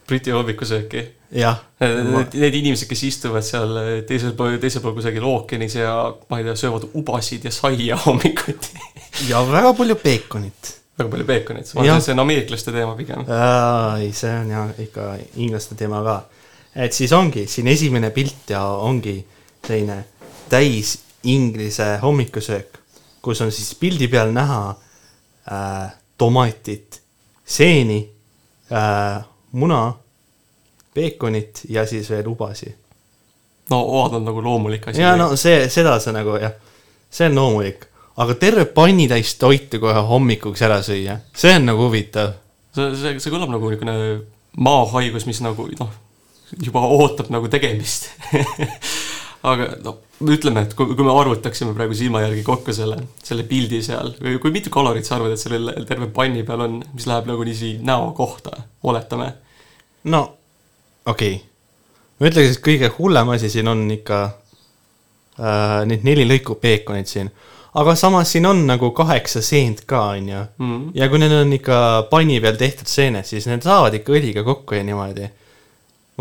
Briti hommikusööki jah, Need, need inimesed, kes istuvad seal teisel pool, teisel pool kusagil ookeanis ja ma ei tea, söövad ubasid ja saia hommikuti. ja väga palju peekonit. Väga palju peekonit, see on ameeriklaste teema pigem. ei, see on jah ikka inglaste teema ka. et siis ongi siin esimene pilt ja ongi selline täis inglise hommikusöök, kus on siis pildi peal näha äh, tomatit, seeni äh,, muna, peekonit ja siis veel ubasi. no oad on nagu loomulik asi. ja no see, seda see nagu jah, see on loomulik, aga terve pannitäis toitu kohe hommikuks ära süüa, see on nagu huvitav. see, see, see kõlab nagu niisugune maahaigus, mis nagu noh, juba ootab nagu tegemist. aga no ütleme, et kui, kui me arvutaksime praegu silma järgi kokku selle, selle pildi seal, kui mitu kalorit sa arvad, et sellel terve panni peal on, mis läheb nagu niiviisi näo kohta, oletame no okei okay., ma ütleks, et kõige hullem asi siin on ikka äh, need neli lõiku peekonit siin, aga samas siin on nagu kaheksa seent ka, onju. mm.. ja kui need on ikka panni peal tehtud seened, siis need saavad ikka õliga kokku ja niimoodi.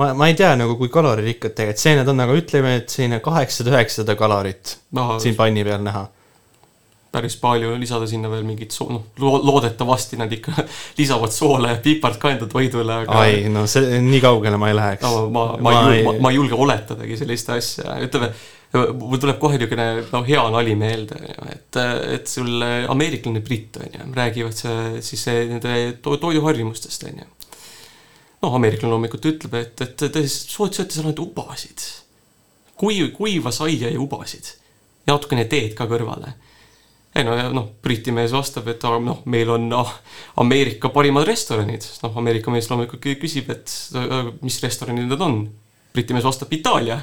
ma, ma ei tea nagu, kui kaloririkkad tegelikult seened on, aga ütleme, et selline kaheksasada-üheksasada kalorit no siin panni peal näha. päris palju, lisada sinna veel mingit soo-, noh lo-, loodetavasti nad ikka lisavad soole ja pipart ka enda toidule, aga ai, no see, nii kaugele ma ei läheks no, ma, ma, ma, ei, ma, ma ei julge oletadagi sellist asja, ütleme, mul tuleb kohe niisugune no hea nali meelde, et, et sul ameeriklane britt on ju, räägivad see siis see nende to, toiduharjumustest on ju. noh, ameeriklane loomulikult ütleb, et, et te sööte seal ainult ubasid. kui, kuiva saia ja ubasid ja natukene teed ka kõrvale ei no noh, Briti mees vastab, et noh, meil on ah, Ameerika parimad restoranid. noh, Ameerika mees loomulikult kü- küsib, et mis restoranid need on. Briti mees vastab Itaalia.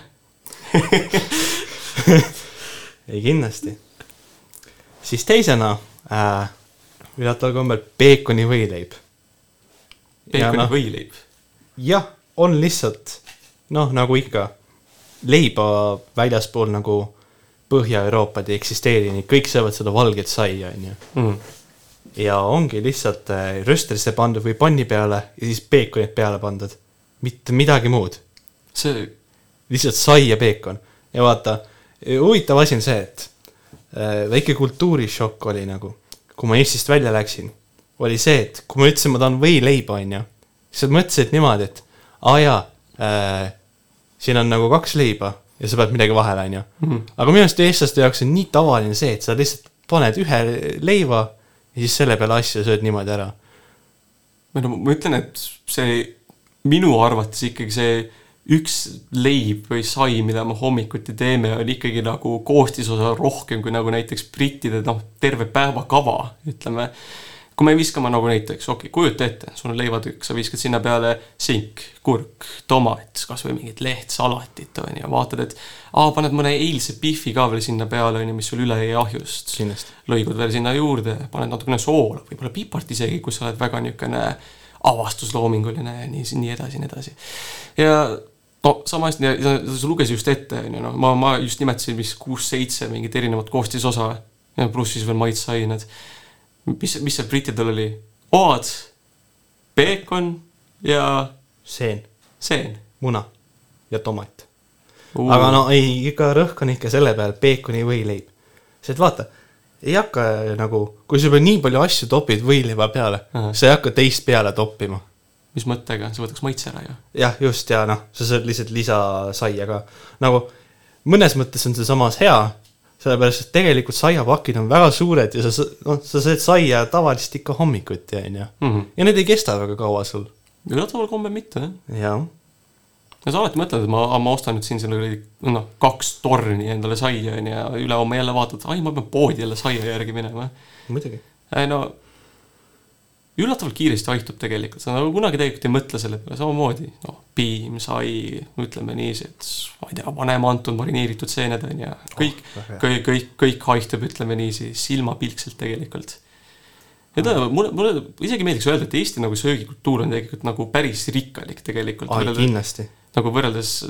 ei kindlasti. siis teisena äh, üllataval kombel peekoni võileib. peekoni noh, võileib. jah, on lihtsalt noh, nagu ikka leiba väljaspool nagu Põhja-Euroopat ei eksisteeri, nii kõik söövad seda valget saia, onju. Mm. ja ongi lihtsalt äh, rööstrisse pandud või panni peale ja siis peekonid peale pandud. mitte midagi muud, see, lihtsalt sai ja peekon. ja vaata, huvitav asi on see, et äh, väike kultuurishokk oli nagu, kui ma Eestist välja läksin, oli see, et kui ma ütlesin, ma tahan võileiba, onju, siis nad mõtlesid niimoodi, et aa jaa äh,, siin on nagu kaks leiba ja sa pead midagi vahele, onju. aga minu arust eestlaste jaoks on nii tavaline see, et sa lihtsalt paned ühe leiva ja siis selle peale asju sööd niimoodi ära. no ma ütlen, et see minu arvates ikkagi see üks leib või sai, mida me hommikuti teeme, on ikkagi nagu koostisosa rohkem kui nagu näiteks brittide noh, terve päevakava, ütleme. kui me viskame nagu näiteks, okei okay,, kujuta ette, sul on leivatükk, sa viskad sinna peale sink, kurk, tomat, kasvõi mingit lehtsalatit on ju, vaatad, et aa, paned mõne eilse pihvi ka veel sinna peale on ju, mis sul üle jäi ahjust lõigud veel sinna juurde, paned natukene soola, võib-olla pipart isegi, kui sa oled väga niisugune avastusloominguline ja nii, nii edasi, nii edasi. ja no sama hästi, sa lugesid just ette, on ju, noh, ma, ma just nimetasin vist kuus-seitse mingit erinevat koostisosa ja pluss siis veel maitseained. mis, mis seal brittidel oli? oad, peekon ja seen, seen. muna ja tomat. aga no ei, ikka rõhk on ikka selle peal peekoni võileib. sest vaata, ei hakka nagu, kui sa juba nii palju asju topid võileiva peale sa ei hakka teist peale toppima. Mis mõttega, see võtaks maitse ära ju. jah, just ja noh, sa saad lihtsalt lisasaia ka. nagu mõnes mõttes on see samas hea, sellepärast et tegelikult saiapakid on väga suured ja sa, noh, sa sööd saia tavaliselt ikka hommikuti, on ju. ja need ei kesta väga kaua sul. üllataval kombel mitte jah. jah, ja sa alati mõtled, et ma, ma ostan nüüd siin selle noh, kaks torni endale saia onju ja ülehomme jälle vaatad, ai ma pean poodi jälle saia järgi minema. muidugi. ei no üllatavalt kiiresti haihtub tegelikult, sa nagu kunagi tegelikult ei mõtle selle peale, samamoodi noh, piim, sai, ütleme niiviisi, et ma ei tea, vanem antud marineeritud seened on ju, kõik hea. kõik, kõik, kõik haihtub, ütleme niiviisi, silmapilkselt tegelikult. ja ta, mulle, mulle isegi meeldiks öelda, et Eesti nagu söögikultuur on tegelikult nagu päris rikkalik tegelikult. kindlasti. nagu võrreldes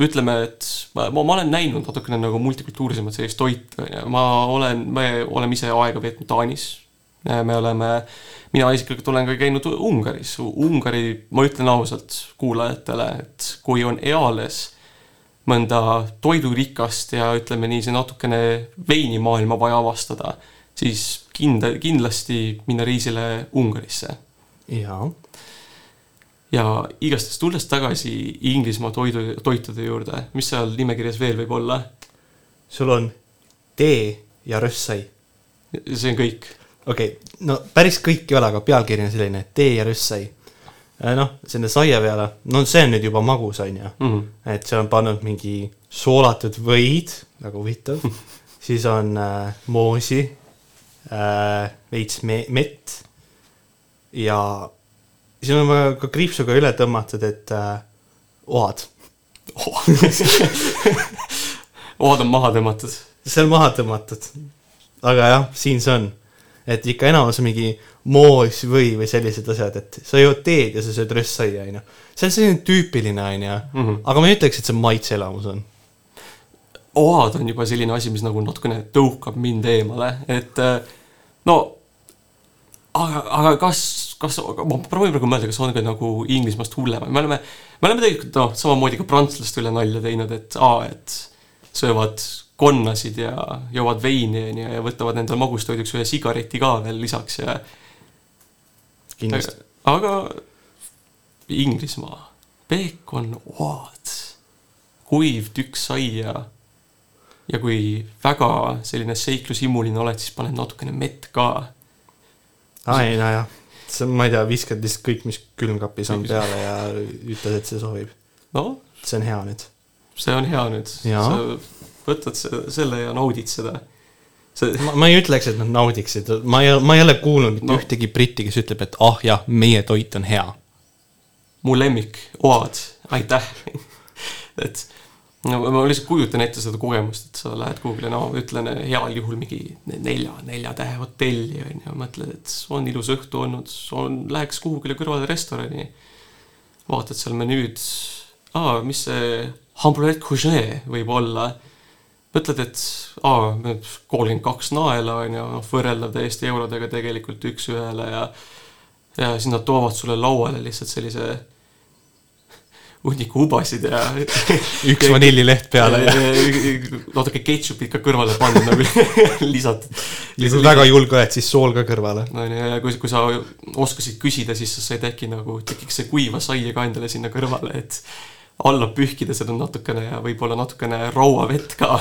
ütleme, et ma, ma, ma olen näinud natukene nagu multikultuurilisemat sellist toitu, on ju, ma olen, me oleme ise aega veetnud Taanis. Me oleme, mina isiklikult olen ka käinud Ungaris, Ungari, ma ütlen ausalt kuulajatele, et kui on eales mõnda toidurikast ja ütleme nii, see natukene veinimaailma vaja avastada, siis kinda-, kindlasti minna reisile Ungarisse jaa. ja igastahes tulles tagasi Inglismaa toidu, toitude juurde, mis seal nimekirjas veel võib olla? sul on tee ja rösssai. see on kõik. Okei okay,, no päris kõik ei ole, aga pealkiri on selline tee ja rösssai. noh, selle saia peale, no see on nüüd juba magus, on ju. Mhm. et seal on pannud mingi soolatud võid, väga huvitav. siis on äh, moosi äh,, veits me-, mett ja siin on vaja ka kriipsuga üle tõmmatud, et äh, oad. ohad on maha tõmmatud. see on maha tõmmatud. aga jah, siin see on. Et ikka enamus mingi moos või, või sellised asjad, et sa jood teed ja sa sööd röstsaia, onju. see on selline tüüpiline, onju. Mhm. aga ma ei ütleks, et see maitseelamus on. ohad on juba selline asi, mis nagu natukene tõukab mind eemale, et äh, no aga, aga kas, kas, ma proovin praegu mõelda, kas on ka nagu Inglismaast hullem, me oleme, me oleme tegelikult noh, samamoodi ka prantslaste üle nalja teinud, et aa, et söövad konnasid ja joovad veini onju ja võtavad endale magustoiduks ühe sigareti ka veel lisaks ja kindlasti. aga Inglismaa, peekon, oad, kuiv tükk saia ja kui väga selline seiklushimuline oled, siis paned natukene mett ka. aa ei, nojah. see on, ma ei tea, viskad lihtsalt kõik, mis külmkapis on peale ja ütled, et see sobib. noh, see on hea nüüd. see on hea nüüd. Jaa. sa võtad se- selle ja naudid seda. see, ma, ma ei ütleks, et nad naudiksid, ma ei, ma ei ole kuulnud mitte No. ühtegi britti, kes ütleb, et ah jah, meie toit on hea. mu lemmik, oad, aitäh. et no ma lihtsalt kujutan ette seda kogemust, et sa lähed kuhugile, no ütlen heal juhul mingi nelja, nelja tähe hotelli on ju, mõtled, et on ilus õhtu olnud, on, läheks kuhugile kõrvale restorani. vaatad seal menüüd, aa, mis see hamburger couché võib olla. mõtled, et aa, kolmkümmend kaks naela on ju, noh võrreldav täiesti eurodega tegelikult üks-ühele ja ja siis nad toovad sulle lauale lihtsalt sellise hunniku ubasid ja üks vanillileht peale ja natuke ketšupit ka kõrvale pandud nagu lisatud. ja kui väga julge oled, siis sool ka kõrvale. no ja ja kui, kui sa oskasid küsida, siis sa said äkki nagu tekiks see kuiva saia ka endale sinna kõrvale, et alla pühkida seda natukene ja võib-olla natukene rauavett ka.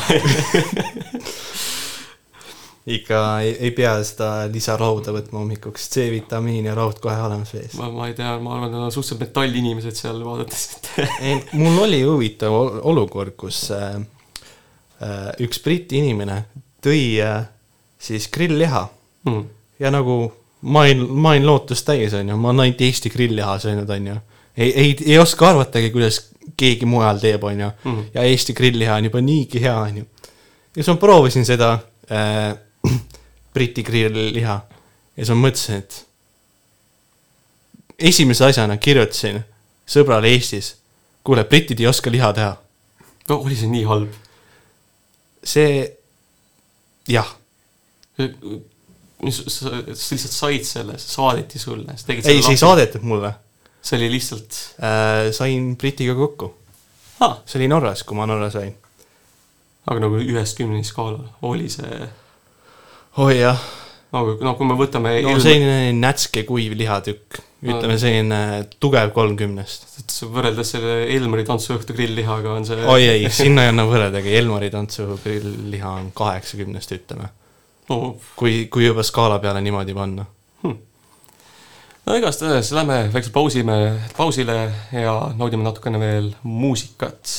ikka ei, ei pea seda lisarauda võtma hommikuks, C-vitamiin ja raud kohe olemas vees. ma, ma ei tea, ma arvan, et nad on suhteliselt metallinimesed seal vaadates, et mul oli huvitav ol- olukord, kus äh, äh, üks Briti inimene tõi äh, siis grillliha mm. ja nagu ma olin, ma olin lootust täis, onju, ma olen ainult Eesti grillliha söönud, onju. ei, ei, ei oska arvatagi, kuidas keegi mujal teeb, onju. Mhm. ja Eesti grillliha on juba niigi hea, onju. ja siis ma proovisin seda äh, Briti grillliha ja siis ma mõtlesin, et esimese asjana kirjutasin sõbrale Eestis, kuule, britid ei oska liha teha. no oli see nii halb? see, jah, sa, sa lihtsalt said selle, saadeti sulle, ei, see ei. saadetud mulle see oli lihtsalt äh,? sain Britiga kokku ah.. see oli Norras, kui ma Norra sain. aga nagu ühest kümneni skaalal oli see? oi oh, jah. no, no kui me võtame no ilma... selline nätske kuiv lihatükk, ütleme ah. selline tugev kolmkümnest. võrreldes selle Elmari tantsuõhtu grill-lihaga on see oi ei, sinna ei anna võrreldagi, Elmari tantsuõhtu grill-liha on kaheksakümnest, ütleme no.. kui, kui juba skaala peale niimoodi panna no igastahes lähme väikse pausime, pausile ja naudime natukene veel muusikat.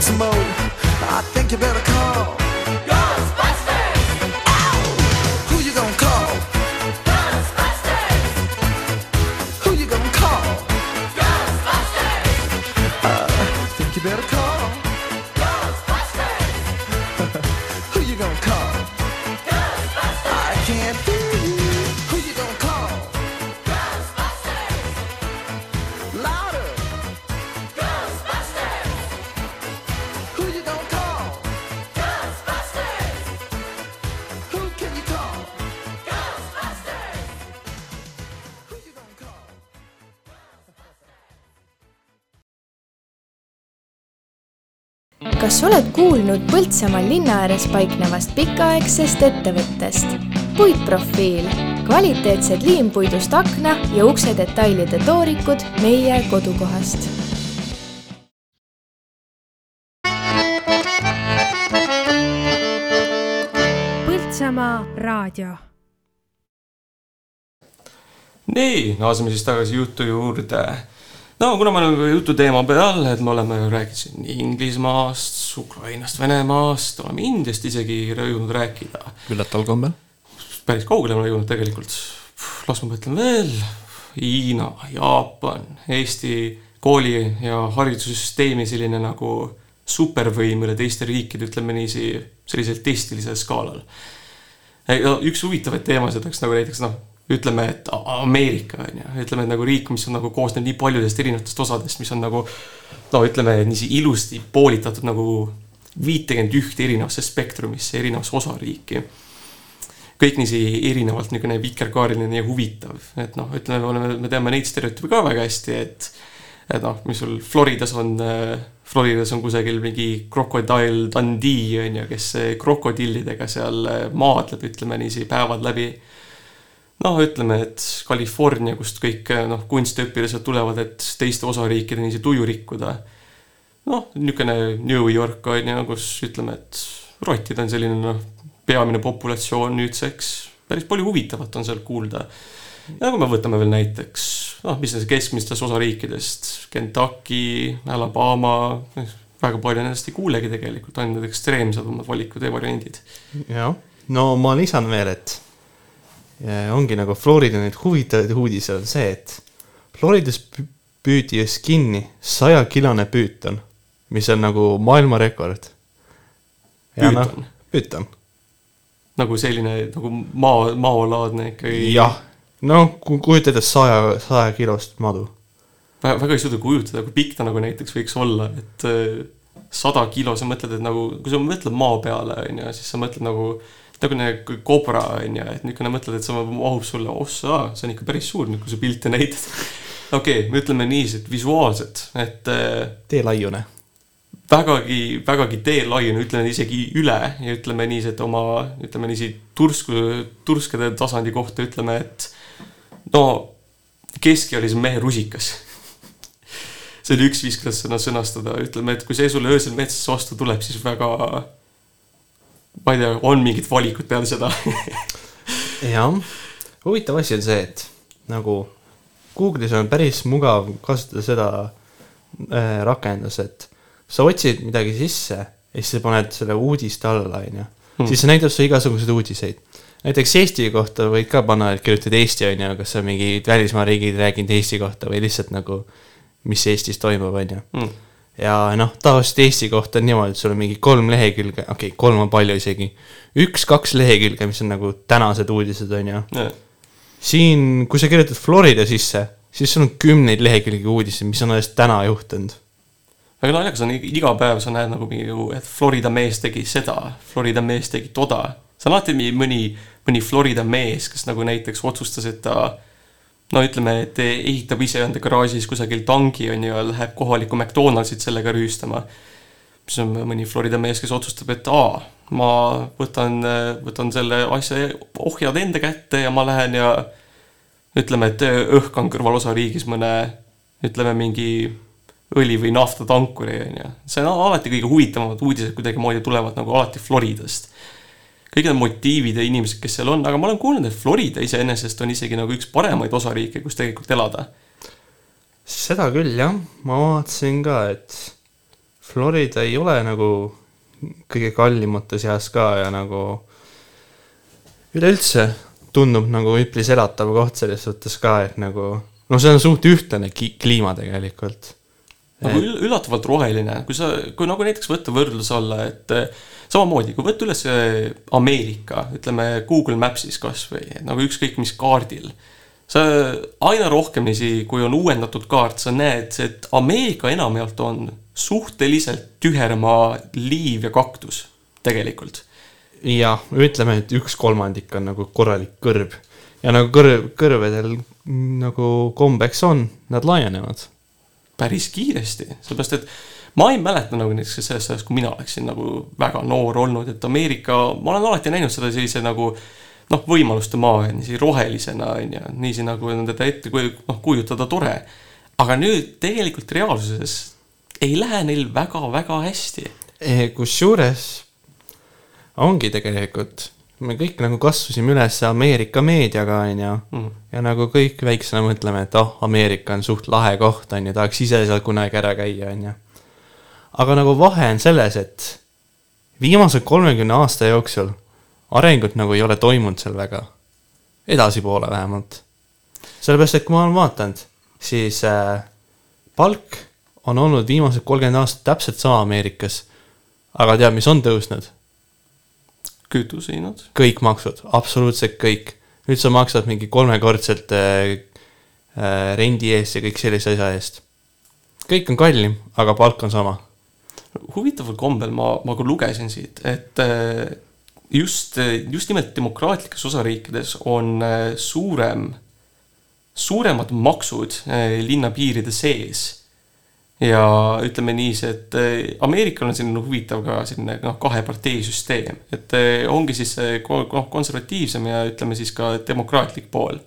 Smoke oled kuulnud Põltsamaal linna ääres paiknevast pikaaegsest ettevõttest? puitprofiil, kvaliteetsed liimpuidust akna ja ukse detailide toorikud meie kodukohast. Põltsamaa raadio nii, naaseme siis tagasi jutu juurde. No kuna me oleme jutu teema peal, et me oleme rääkinud siin Inglismaast, Ukrainast, Venemaast, oleme Indiast isegi jõudnud rääkida. üllataval kombel. päris kaugele oleme jõudnud tegelikult. las ma mõtlen veel. Hiina, Jaapan, Eesti kooli ja haridussüsteemi selline nagu supervõim üle teiste riikide, ütleme niiviisi, sellisel testilisel skaalal. üks huvitavaid teemasid oleks nagu näiteks noh, ütleme, et Ameerika on ju, ütleme et nagu riik, mis on nagu koosneb nii paljudest erinevatest osadest, mis on nagu no ütleme niiviisi ilusti poolitatud nagu viitekümmet ühte erinevasse spektrumisse, erinevasse osariiki. Kõik niiviisi erinevalt niisugune vikerkaariline ja huvitav, et noh, ütleme, me oleme, me teame neid stereotüüpe ka väga hästi, et et noh, mis sul Floridas on, Floridas on kusagil mingi Crocodile Dundee on ju, kes krokodillidega seal eh, maadleb, ütleme niiviisi päevad läbi. noh, ütleme, et California, kust kõik noh, kunstiõpilased tulevad, et teiste osariikide niiviisi tuju rikkuda. noh, niisugune New York on ju, kus ütleme, et rottid on selline noh, peamine populatsioon nüüdseks, päris palju huvitavat on seal kuulda. ja kui me võtame veel näiteks, noh, mis see keskmistest osariikidest, Kentucky, Alabama, väga palju nendest ei kuulegi tegelikult, ainult need ekstreemsemad valikud ja variandid. jah, no ma lisan veel, et ongi nagu Florida neid huvitavaid uudiseid on see, et Floridas pü- püüdi just kinni sajakilone püüton, mis on nagu maailmarekord. Püüton? püüton, nagu selline nagu maa, maolaadne ikkagi. jah, noh, kui kujutada saja, saja kilost madu. väga, ei suuda kujutada, kui pikk ta nagu näiteks võiks olla, et äh, sada kilo, sa mõtled, et nagu, kui sa mõtled maa peale, on ju, siis sa mõtled nagu niisugune kobra, on ju, et niisugune mõtled, et see mahub sulle ossa, see on ikka päris suur, nüüd kui sa pilte näitad. okei okay,, me ütleme niiviisi, et visuaalselt, et äh, teelaiune. vägagi, vägagi teelaiune, ütleme isegi üle ja ütleme niiviisi, et oma, ütleme niiviisi tursku, turskade tasandi kohta ütleme, et no keskealise mehe rusikas. see oli üks viis, kuidas seda sõnastada, ütleme, et kui see sulle öösel metsas vastu tuleb, siis väga, ma ei tea, on mingid valikud peale seda. jah, huvitav asi on see, et nagu Google'is on päris mugav kasutada seda äh, rakendust, et sa otsid midagi sisse ja siis sa paned selle uudiste alla, onju. Hmm. siis see näitab sulle igasuguseid uudiseid. näiteks Eesti kohta võid ka panna, et kirjutad Eesti, onju, kas sa mingid välismaa riigid rääkinud Eesti kohta või lihtsalt nagu, mis Eestis toimub, onju Hmm. Ja noh, tavaliselt Eesti kohta on niimoodi, et sul on mingi kolm lehekülge, okei okay,, kolm on palju isegi, üks-kaks lehekülge, mis on nagu tänased uudised, on ju. siin, kui sa kirjutad Florida sisse, siis sul on kümneid lehekülgi uudiseid, mis on alles täna juhtunud. väga naljakas on, iga päev sa näed nagu mingi, et Florida mees tegi seda, Florida mees tegi toda. see on alati mõni, mõni Florida mees, kes nagu näiteks otsustas, et ta no ütleme, et ehitab iseenda garaažis kusagil tangi on ju ja läheb kohalikku McDonaldsit sellega rüüstama. siis on mõni Florida mees, kes otsustab, et aa, ma võtan, võtan selle asja ohjad enda kätte ja ma lähen ja ütleme, et õhkan kõrvalosariigis mõne, ütleme mingi õli või naftatankuri onju. see on alati kõige huvitavamad uudised kuidagimoodi tulevad nagu alati Floridast. Kõik need motiivid ja inimesed, kes seal on, aga ma olen kuulnud, et Florida iseenesest on isegi nagu üks paremaid osariike, kus tegelikult elada. seda küll jah, ma vaatasin ka, et Florida ei ole nagu kõige kallimate seas ka ja nagu üleüldse tundub nagu üpris elatav koht selles suhtes ka, et nagu no see on suht ühtlane kliima tegelikult. Nagu üll- üllatavalt roheline, kui sa, kui nagu näiteks võtta võrdlus alla, et eh, samamoodi, kui võtta üles eh, Ameerika, ütleme Google Maps'is kasvõi, nagu ükskõik mis kaardil, sa aina rohkemisi, kui on uuendatud kaart, sa näed, et Ameerika enamjaolt on suhteliselt tühermaa liiv ja kaktus tegelikult. jah, ütleme, et üks kolmandik on nagu korralik kõrb ja nagu kõrv, kõrvedel nagu kombeks on, nad laienevad. Päris kiiresti, sellepärast et ma ei mäleta nagu näiteks sellest ajast, kui mina oleksin nagu väga noor olnud, et Ameerika, ma olen alati näinud seda sellise nagu noh, võimaluste maa, niiviisi rohelisena on ju, niiviisi nagu teda ette kuju- noh, kujutada tore. aga nüüd tegelikult reaalsuses ei lähe neil väga-väga hästi. Eh, kusjuures ongi tegelikult, me kõik nagu kasvasime üles Ameerika meediaga, onju. Mhm. ja nagu kõik väiksena mõtleme, et oh, Ameerika on suht lahe koht, onju, tahaks ise seal kunagi ära käia, onju. aga nagu vahe on selles, et viimase kolmekümne aasta jooksul arengut nagu ei ole toimunud seal väga. edasipoole vähemalt. sellepärast, et kui ma olen vaadanud, siis äh, palk on olnud viimased kolmkümmend aastat täpselt sama Ameerikas. aga tead, mis on tõusnud? kütusehinnad. kõik maksud, absoluutselt kõik. nüüd sa maksad mingi kolmekordselt äh, äh, rendi eest ja kõik sellise asja eest. kõik on kallim, aga palk on sama. huvitaval kombel ma, ma ka lugesin siit, et eh, just, just nimelt demokraatlikes osariikides on eh, suurem, suuremad maksud linna piiride sees. Ja ütleme niiviisi, et eh, Ameerikal on selline huvitav ka selline noh, kaheparteisüsteem, et eh, ongi siis noh, konservatiivsem ja ütleme siis ka demokraatlik pool.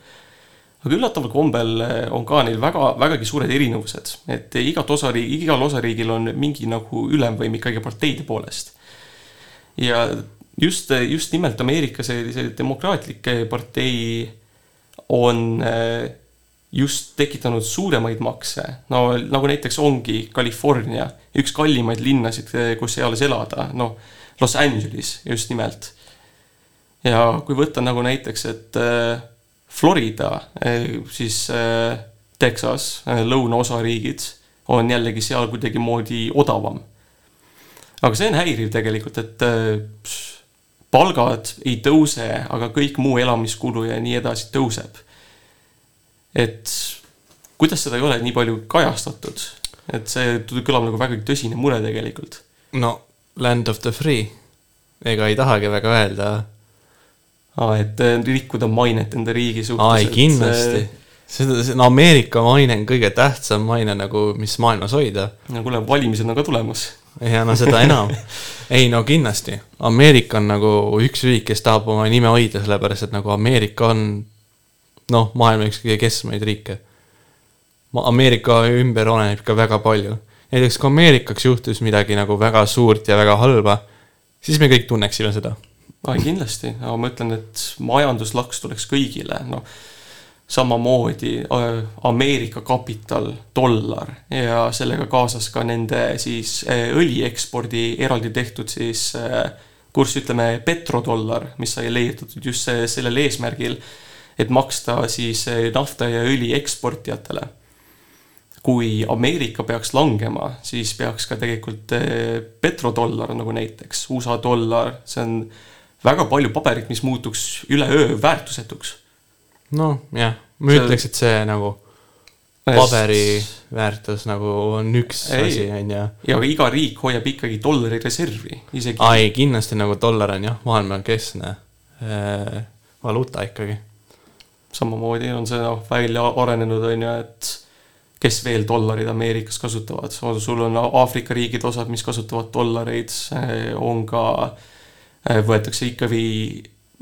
Aga üllataval kombel eh, on ka neil väga, vägagi suured erinevused, et igat osariigi, igal osariigil on mingi nagu ülemvõim ikkagi parteide poolest. ja just, just nimelt Ameerika sellise demokraatlik partei on eh, just tekitanud suuremaid makse, no nagu näiteks ongi California, üks kallimaid linnasid, kus eales elada, noh, Los Angeles just nimelt. ja kui võtta nagu näiteks, et äh, Florida, siis äh, Texas, lõunaosariigid on jällegi seal kuidagimoodi odavam. aga see on häiriv tegelikult, et pss, palgad ei tõuse, aga kõik muu elamiskulu ja nii edasi tõuseb. Et kuidas seda ei ole nii palju kajastatud, et see kõlab nagu väga tõsine mure tegelikult. no land of the free, ega ei tahagi väga öelda. aa, et äh, rikkuda mainet enda riigi suhtes. aa, ei kindlasti. seda, see on Ameerika maine on kõige tähtsam maine nagu, mis maailmas hoida. no kuule, valimised on ka tulemas. ja no seda enam. ei no kindlasti, Ameerika on nagu üks riik, kes tahab oma nime hoida, sellepärast et nagu Ameerika on noh, maailma üks kõige keskmaid riike. Ameerika ümber oleneb ka väga palju. näiteks kui Ameerikaks juhtus midagi nagu väga suurt ja väga halba, siis me kõik tunneksime seda. ai, kindlasti, aga ma ütlen, et majanduslaks tuleks kõigile, noh samamoodi äh, Ameerika kapital, dollar ja sellega kaasas ka nende siis äh, õliekspordi eraldi tehtud siis äh, kurss, ütleme petrodollar, mis sai leiutatud just sellel eesmärgil, et maksta siis äh, nafta ja õli eksportijatele. kui Ameerika peaks langema, siis peaks ka tegelikult äh, petrodollar nagu näiteks USA dollar, see on väga palju paberit, mis muutuks üleöö väärtusetuks noh, jah, ma See- ütleks, et see nagu paberi väärtus nagu on üks asi, on ju. ja iga riik hoiab ikkagi dollari reservi, isegi. ai, kindlasti nagu dollar on jah, maailma keskne äh, valuuta ikkagi. Samamoodi on see noh, välja arenenud on ju, et kes veel dollareid Ameerikas kasutavad, sul on Aafrika riigid osad, mis kasutavad dollareid, on ka, võetakse ikkagi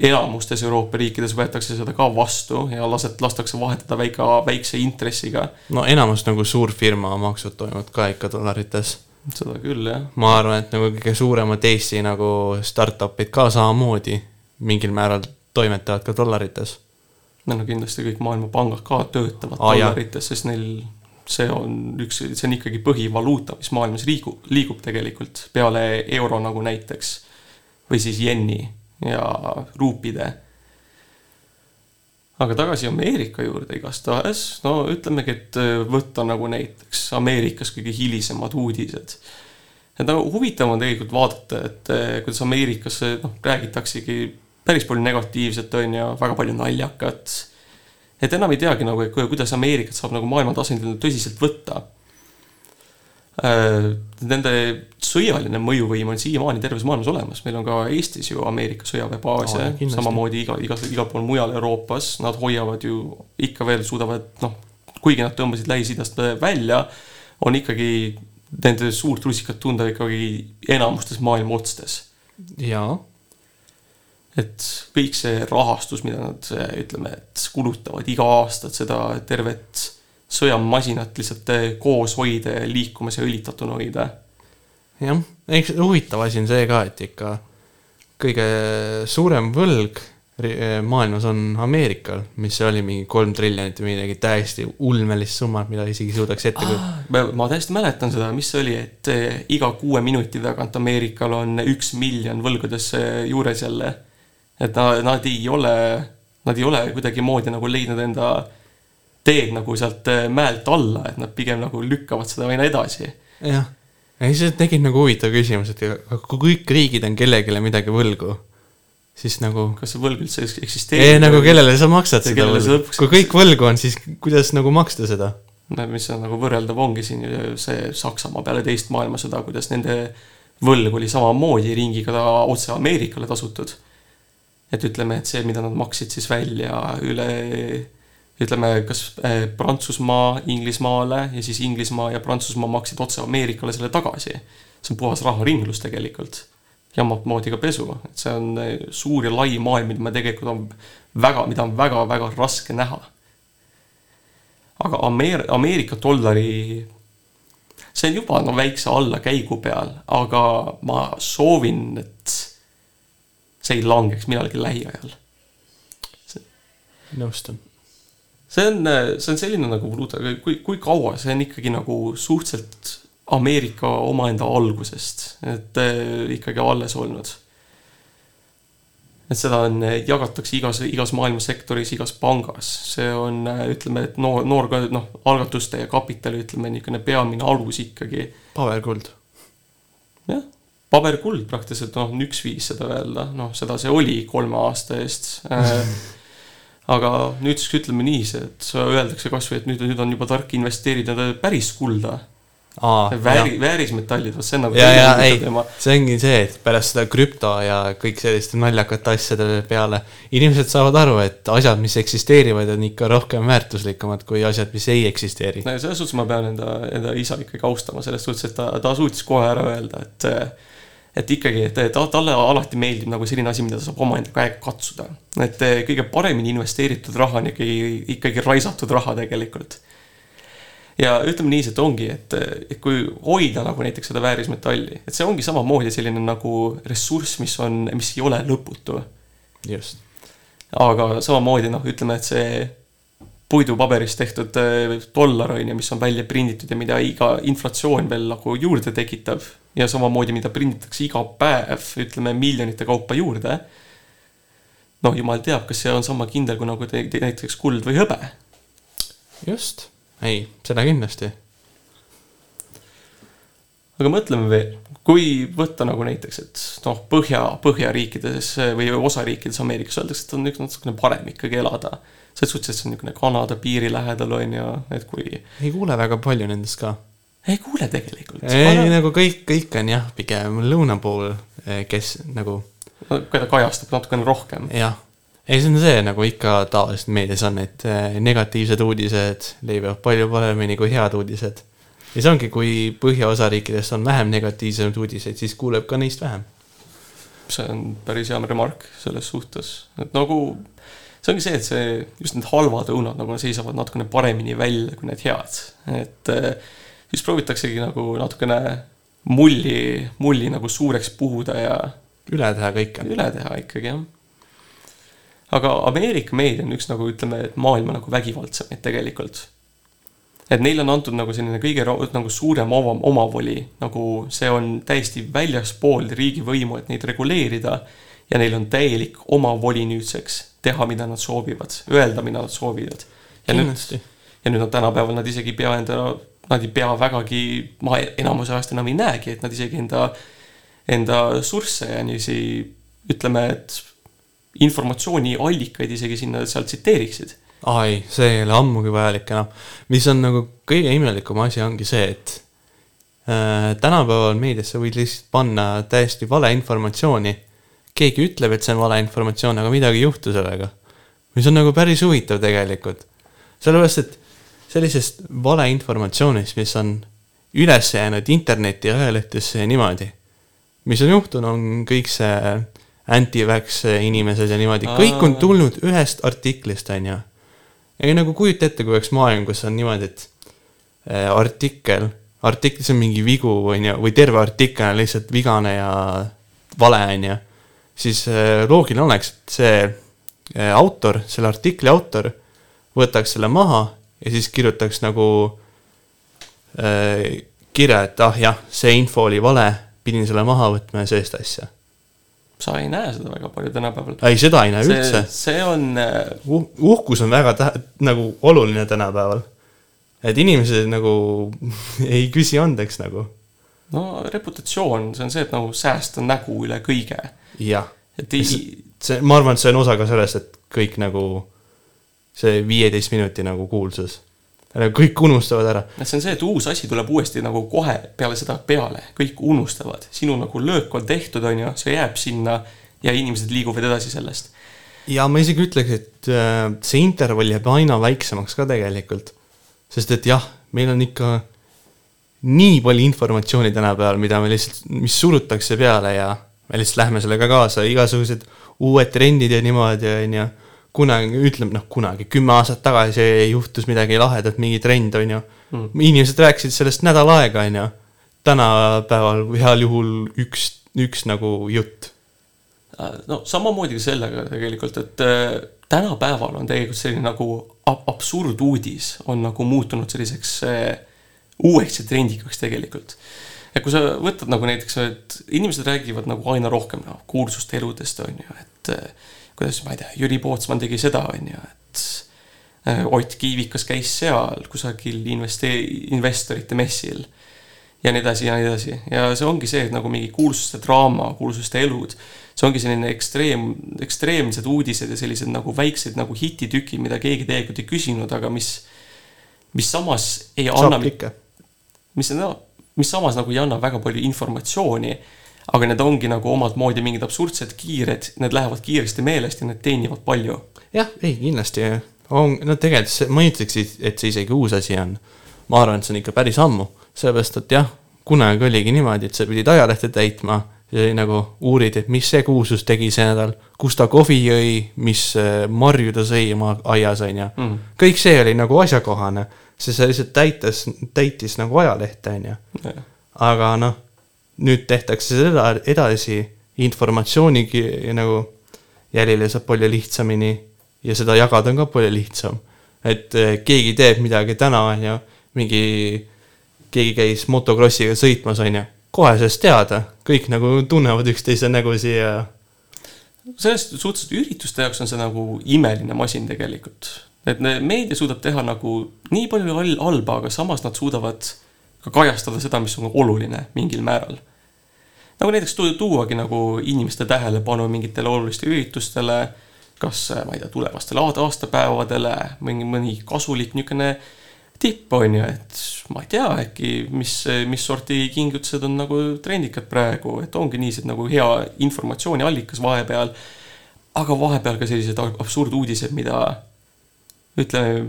enamustes Euroopa riikides võetakse seda ka vastu ja laset-, lastakse vahetada väike, väikse intressiga. no enamus nagu suurfirma maksud toimuvad ka ikka dollarites. seda küll, jah. ma arvan, et nagu kõige suuremad Eesti nagu startup'id ka samamoodi mingil määral toimetavad ka dollarites. No kindlasti kõik maailmapangad ka töötavad jah. dollarites, sest neil see on üks, see on ikkagi põhivaluuta, mis maailmas liigub, liigub tegelikult peale euro nagu näiteks või siis jenni ja ruupide. aga tagasi Ameerika juurde igastahes, no ütlemegi, et äh, võtta nagu näiteks Ameerikas kõige hilisemad uudised. et nagu huvitav on tegelikult vaadata, et äh, kuidas Ameerikas äh, noh, räägitaksegi päris palju negatiivset, on ju, väga palju naljakat et enam ei teagi nagu, kuidas Ameerikat saab nagu maailma tasandil tõsiselt võtta. Nende sõjaline mõjuvõim on siiamaani terves maailmas olemas, meil on ka Eestis ju Ameerika sõjaväebaase Aa, kindlasti. samamoodi iga, iga, igal pool mujal Euroopas, nad hoiavad ju ikka veel, suudavad noh, kuigi nad tõmbasid Lähis-Idast välja, on ikkagi nende suurt rusikat tunda ikkagi enamustes maailma otstes jaa. Et kõik see rahastus, mida nad ütleme, et kulutavad iga aastat seda tervet sõjamasinat lihtsalt eh, koos hoida ja liikumas ja õlitatuna hoida. jah, eks huvitav asi on see ka, et ikka kõige suurem võlg ri- maailmas on Ameerikal, mis oli mingi kolm triljonit või midagi täiesti ulmelist summat, mida isegi suudaks ette kujutada. ma, ma täiesti mäletan seda, mis see oli, et eh, iga kuue minuti tagant Ameerikal on üks miljon võlgades eh, juures jälle. Et nad, nad ei ole, nad ei ole kuidagimoodi nagu leidnud enda teed nagu sealt eh, mäelt alla, et nad pigem nagu lükkavad seda aina edasi jah, ei see tekib nagu huvitav küsimus, et kui kõik riigid on kellelegi midagi võlgu, siis nagu kas see võlg üldse eks- ei eksisteerib? nagu kellele sa maksad Ja seda võlgu, kui kõik võlgu on, siis kuidas nagu maksta seda? no mis on nagu võrreldav, ongi siin see Saksamaa peale teist maailmasõda, kuidas nende võlg oli samamoodi ringiga otse Ameerikale tasutud. Et ütleme, et see, mida nad maksid siis välja üle ütleme, kas eh, Prantsusmaa Inglismaale ja siis Inglismaa ja Prantsusmaa maksid otse Ameerikale selle tagasi. see on puhas raharinglus tegelikult. jamat moodi ka pesu, et see on eh, suur ja lai maailm, mida me tegelikult on väga, mida on väga-väga raske näha aga Ameer-, Ameerika dollari, see on juba no väikse allakäigu peal, aga ma soovin, et see ei langeks millalgi lähiajal. nõustun. see on, see on selline nagu valuuta, kui, kui kaua see on ikkagi nagu suhteliselt Ameerika omaenda algusest, et eh, ikkagi alles olnud. et seda on, jagatakse igas, igas maailma sektoris, igas pangas, see on, ütleme, et noor, noor, noh, algatuste ja kapitali, ütleme niisugune peamine alus ikkagi. paberkuld. jah, paberkuld praktiliselt, noh, on üks viis seda öelda, noh, seda see oli kolme aasta eest aga nüüd siis ütleme nii, see, et öeldakse kasvõi, et nüüd, nüüd on juba tark investeerida päris kulda. vääri, väärismetallid, vot see on nagu ja, ja ei see ongi see, et pärast seda krüpto ja kõik selliste naljakate asjade peale inimesed saavad aru, et asjad, mis eksisteerivad, on ikka rohkem väärtuslikumad kui asjad, mis ei eksisteeri. no ja selles suhtes ma pean enda, enda isa ikkagi austama selles suhtes, et ta, ta suutis kohe ära öelda, et et ikkagi, et ta, talle alati meeldib nagu selline asi, mida ta saab omaenda käega katsuda. et kõige paremini investeeritud raha on ikkagi, ikkagi raisatud raha tegelikult. ja ütleme niiviisi, et ongi, et, et kui hoida nagu näiteks seda väärismetalli, et see ongi samamoodi selline nagu ressurss, mis on, mis ei ole lõputu. just. aga samamoodi noh, ütleme, et see puidupaberist tehtud eh, dollar on ju, mis on välja prinditud ja mida iga inflatsioon veel nagu juurde tekitab ja samamoodi, mida prinditakse iga päev, ütleme miljonite kaupa juurde. noh, jumal teab, kas see on sama kindel kui nagu te, te, näiteks kuld või hõbe. just, ei, seda kindlasti. aga mõtleme veel, kui võtta nagu näiteks, et noh, põhja, põhjariikides või osariikides Ameerikas öeldakse, et on üks natukene parem ikkagi elada. Selles suhtes, et see on niisugune Kanada piiri lähedal on ju, et kui ei kuule väga palju nendest ka. ei kuule tegelikult. ei, nagu kõik, kõik on jah, pigem lõuna pool, kes nagu. keda kajastab natukene rohkem. jah, ei, see on see nagu ikka tavaliselt meedias on, et eh, negatiivsed uudised levivad palju paremini kui head uudised. ja see ongi, kui põhjaosa riikidest on vähem negatiivsemaid uudiseid, siis kuuleb ka neist vähem. see on päris hea remark selles suhtes, et nagu see ongi see, et see, just need halvad õunad nagu seisavad natukene paremini välja kui need head, et eh, siis proovitaksegi nagu natukene mulli, mulli nagu suureks puhuda ja üle teha kõike. üle teha ikkagi jah. aga Ameerika meedia on üks nagu ütleme, et maailma nagu vägivaldsemaid tegelikult. et neile on antud nagu selline kõige nagu suurem oma, omavoli, nagu see on täiesti väljaspool riigivõimu, et neid reguleerida ja neil on täielik omavoli nüüdseks teha, mida nad soovivad, öelda, mida nad soovivad. ja nüüd Kindlasti., ja nüüd nad tänapäeval nad isegi ei pea enda, nad ei pea vägagi, ma enamuse ajast enam ei näegi, et nad isegi enda, enda sursse ja niiviisi ütleme, et informatsiooniallikaid isegi sinna seal tsiteeriksid. aa ei, see ei ole ammugi vajalik enam. mis on nagu kõige imelikum asi, ongi see, et äh, tänapäeval meediasse võid lihtsalt panna täiesti valeinformatsiooni. Keegi ütleb, et see on valeinformatsioon, aga midagi ei juhtu sellega. mis on nagu päris huvitav tegelikult. sellepärast, et sellisest valeinformatsioonist, mis on üles jäänud interneti ja ajalehtesse ja niimoodi, mis on juhtunud, on kõik see anti-vax inimesed ja niimoodi, kõik on tulnud ühest artiklist, on ju. ja nagu kujuta ette, kui oleks maailm, kus on niimoodi, et äh, artikkel, artiklis on mingi vigu, on ju, või terve artikkel on lihtsalt vigane ja vale, on ju, siis äh, loogiline oleks, et see äh, autor, selle artikli autor võtaks selle maha ja siis kirjutaks nagu äh, kirja, et ah jah, see info oli vale, pidin selle maha võtma ja sellist asja. sa ei näe seda väga palju tänapäeval. ei, seda ei näe see üldse., see on äh, uh,. uhkus on väga tä-, nagu oluline tänapäeval. et inimesed nagu ei küsi andeks nagu. No reputatsioon, see on see, et nagu säästa nägu üle kõige. jah. et see, ma arvan, et see on osa ka sellest, et kõik nagu see viieteist minuti nagu kuulsus, kõik unustavad ära. see on see, et uus asi tuleb uuesti nagu kohe peale seda peale, kõik unustavad, sinu nagu löök on tehtud, on ju, see jääb sinna ja inimesed liiguvad edasi sellest. ja ma isegi ütleks, et äh, see intervall jääb aina väiksemaks ka tegelikult. sest et jah, meil on ikka nii palju informatsiooni tänapäeval, mida me lihtsalt, mis surutakse peale ja me lihtsalt lähme sellega kaasa, igasugused uued trendid ja niimoodi, on ju. kunagi, ütleme noh, kunagi kümme aastat tagasi juhtus midagi lahedat, mingi trend, on ju Mm. inimesed rääkisid sellest nädal aega, on ju. tänapäeval heal juhul üks, üks nagu jutt no samamoodi sellega tegelikult, et äh, tänapäeval on tegelikult selline nagu ab- absurduudis on nagu muutunud selliseks äh, uueks ja trendikaks tegelikult. et kui sa võtad nagu näiteks, et inimesed räägivad nagu aina rohkem noh, kuulsuste eludest on ju, et äh, kuidas ma ei tea, Jüri Pootsman tegi seda, on ju, et äh, Ott Kiivikas käis seal kusagil investee-, investorite messil ja nii edasi ja nii edasi ja see ongi see, et nagu mingi kuulsuste draama, kuulsuste elud, see ongi selline ekstreem, ekstreemsed uudised ja sellised nagu väiksed nagu hititükid, mida keegi tegelikult ei küsinud, aga mis, mis samas ei Saab anna. Mis no,, mis samas nagu ei anna väga palju informatsiooni, aga need ongi nagu omat moodi mingid absurdsed kiired, need lähevad kiiresti meelest ja need teenivad palju. jah, ei kindlasti on, no tegelikult ma ütleks, et see isegi uus asi on. ma arvan, et see on ikka päris ammu, sellepärast et jah, kunagi oligi niimoodi, et sa pidid ajalehte täitma ja nagu uurid, et mis see kuulsus tegi see nädal, kus ta kohvi jõi, mis äh, marju ta sõi oma aias, on ju Mhm. kõik see oli nagu asjakohane, sest see lihtsalt täitas, täitis nagu ajalehte, on ju. aga noh, nüüd tehtakse seda edasi informatsiooni nagu jälile saab palju lihtsamini ja seda jagada on ka palju lihtsam. et eh, keegi teeb midagi täna, on ju, mingi, keegi käis motokrossiga sõitmas, on ju, kohe saaks teada, kõik nagu tunnevad üksteise nägusid ja selles suhtes, et ürituste jaoks on see nagu imeline masin tegelikult. Et meedia suudab teha nagu nii palju hal- halba, aga samas nad suudavad ka kajastada seda, mis on oluline mingil määral. nagu näiteks tu- tuuagi nagu inimeste tähelepanu mingitele olulistele üritustele, kas ma ei tea, tulevastele aasta- aastapäevadele, mingi mõni kasulik niisugune tipp on ju, et ma ei tea, äkki mis, mis sorti kingitused on nagu trendikad praegu, et ongi niisugused nagu hea informatsiooniallikas vahepeal. aga vahepeal ka sellised ab- absurduudised, mida ütleme,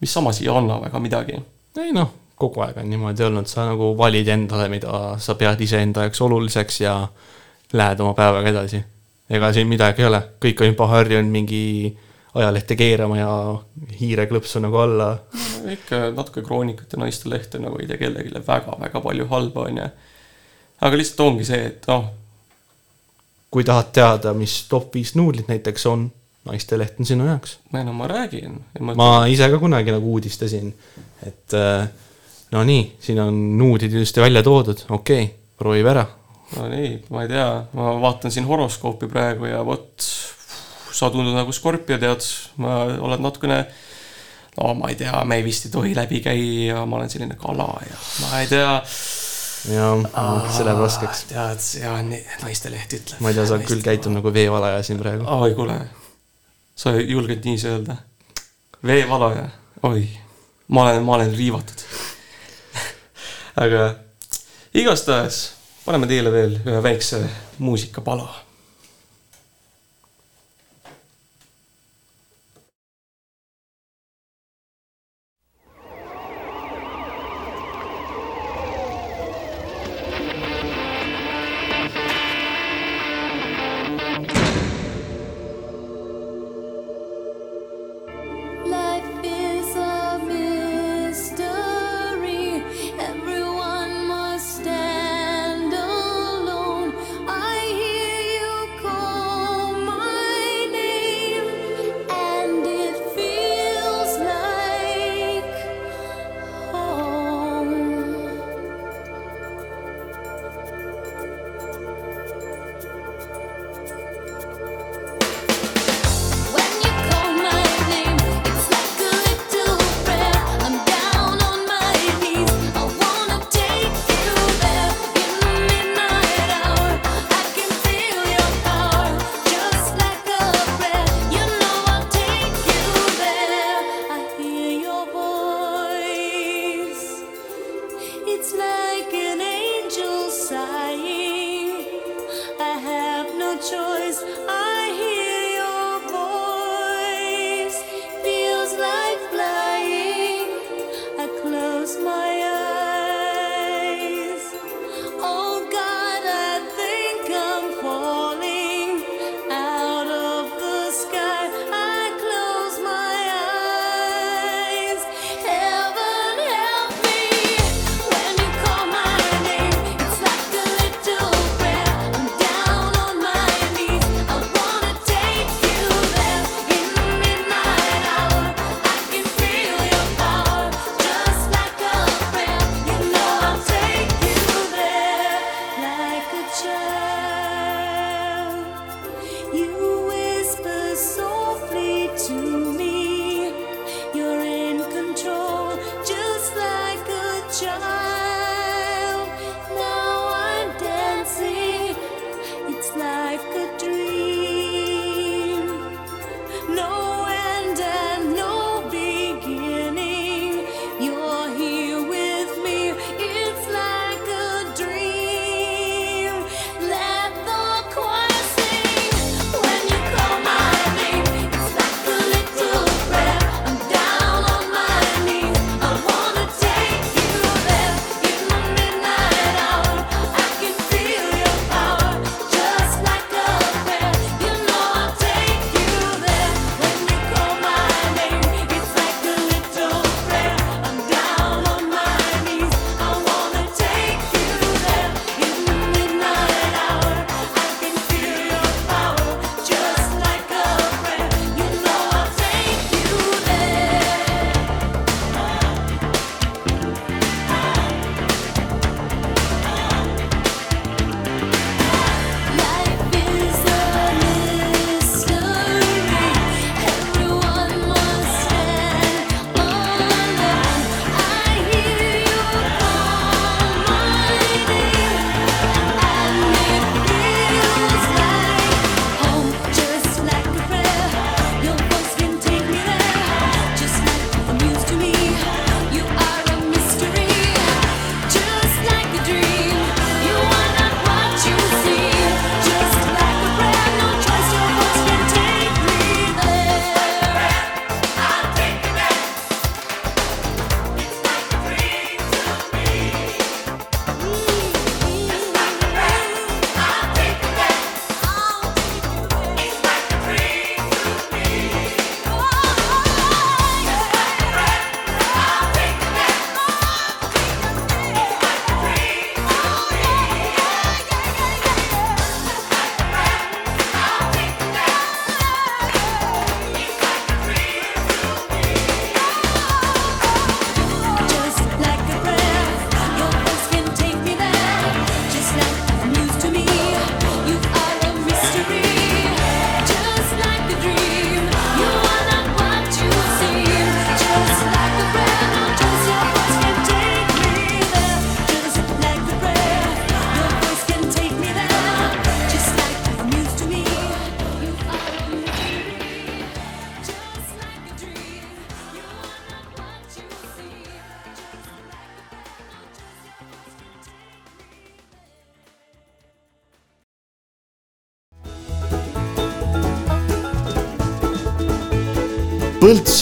mis samas ei anna väga midagi. ei noh, kogu aeg on niimoodi olnud, sa nagu valid endale, mida sa pead iseenda jaoks oluliseks ja lähed oma päevaga edasi. ega siin midagi ei ole, kõik on juba harjunud mingi ajalehte keerama ja hiireklõpsu nagu alla. ikka natuke kroonikat ja naiste lehte nagu ei tee kellelegi väga-väga palju halba, onju. aga lihtsalt ongi see, et noh, kui tahad teada, mis top viis nuudlit näiteks on, naisteleht on sinu jaoks. no ma räägin. ma ise ka kunagi nagu uudistasin, et äh, no nii, siin on nuudid ilusti välja toodud, okei okay,, proovib ära. no nii, ma ei tea, ma vaatan siin horoskoopi praegu ja vot, sa tundud nagu Skorpio, tead, ma olen natukene, no ma ei tea, me vist ei tohi läbi käia, ma olen selline kala ja ma ei tea. jah, see läheb raskeks. tead, ja naisteleht ütleb. ma ei tea, sa küll käitud nagu veevalaja siin praegu. oi, kuule, sa julged niiviisi öelda? veevalaja, oi, ma olen, ma olen riivatud. aga igastahes paneme teile veel ühe väikse muusikapala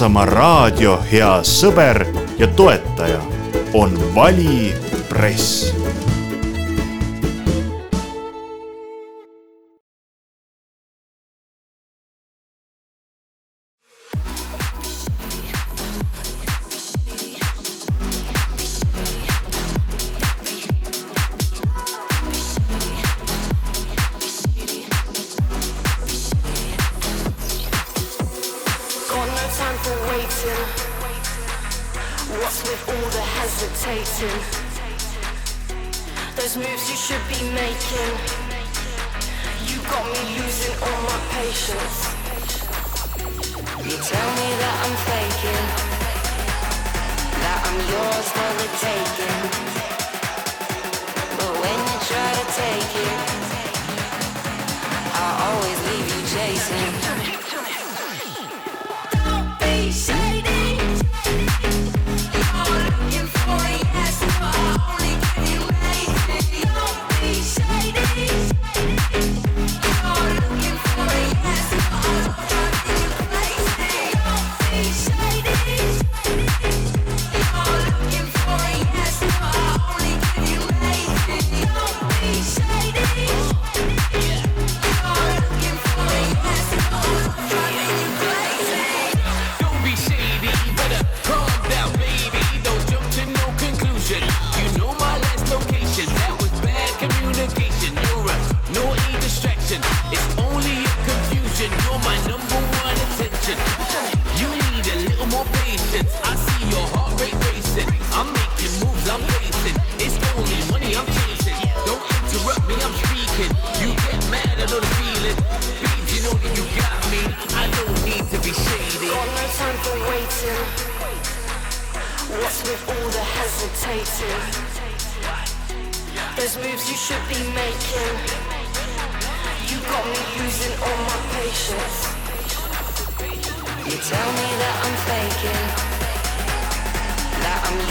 Põltsamaa raadio hea sõber ja toetaja on Vali Press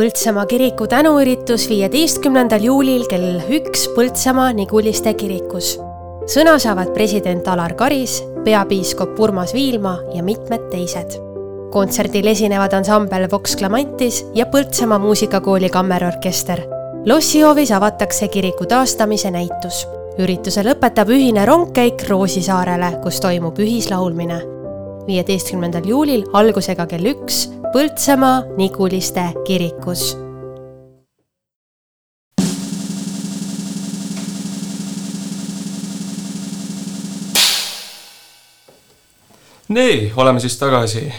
Põltsamaa kiriku tänuüritus viieteistkümnendal juulil kell üks Põltsamaa Niguliste kirikus. sõna saavad president Alar Karis, peapiiskop Urmas Viilma ja mitmed teised. kontserdil esinevad ansambel Vox Clamantis ja Põltsamaa muusikakooli kammerorkester. lossihoovis avatakse kiriku taastamise näitus. ürituse lõpetab ühine rongkäik Roosisaarele, kus toimub ühislaulmine viieteistkümnendal juulil algusega kell üks Põltsamaa Niguliste kirikus. nii, oleme siis tagasi.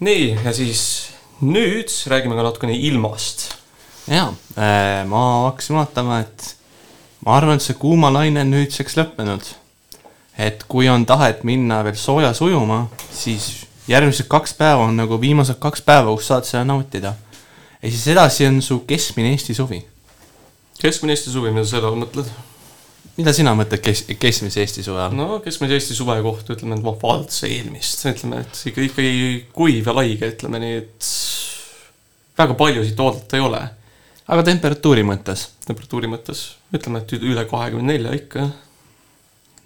nii, ja siis nüüd räägime ka natukene ilmast. jaa, ma hakkasin vaatama, et ma arvan, et see kuumalaine on nüüdseks lõppenud. et kui on tahet minna veel soojas ujuma, siis järgmised kaks päeva on nagu viimased kaks päeva, kus saad seda nautida. ja siis edasi on su keskmine Eesti suvi. keskmine Eesti suvi, mida sa selle all mõtled? mida sina mõtled kes-, keskmise Eesti suve all? no keskmise Eesti suve kohta ütleme, et noh, valdse eelmist, ütleme, et ikka ikkagi kuiv ja laige, ütleme nii, et väga palju siit oodata ei ole. aga temperatuuri mõttes? temperatuuri mõttes ütleme, et üle kahekümne nelja ikka.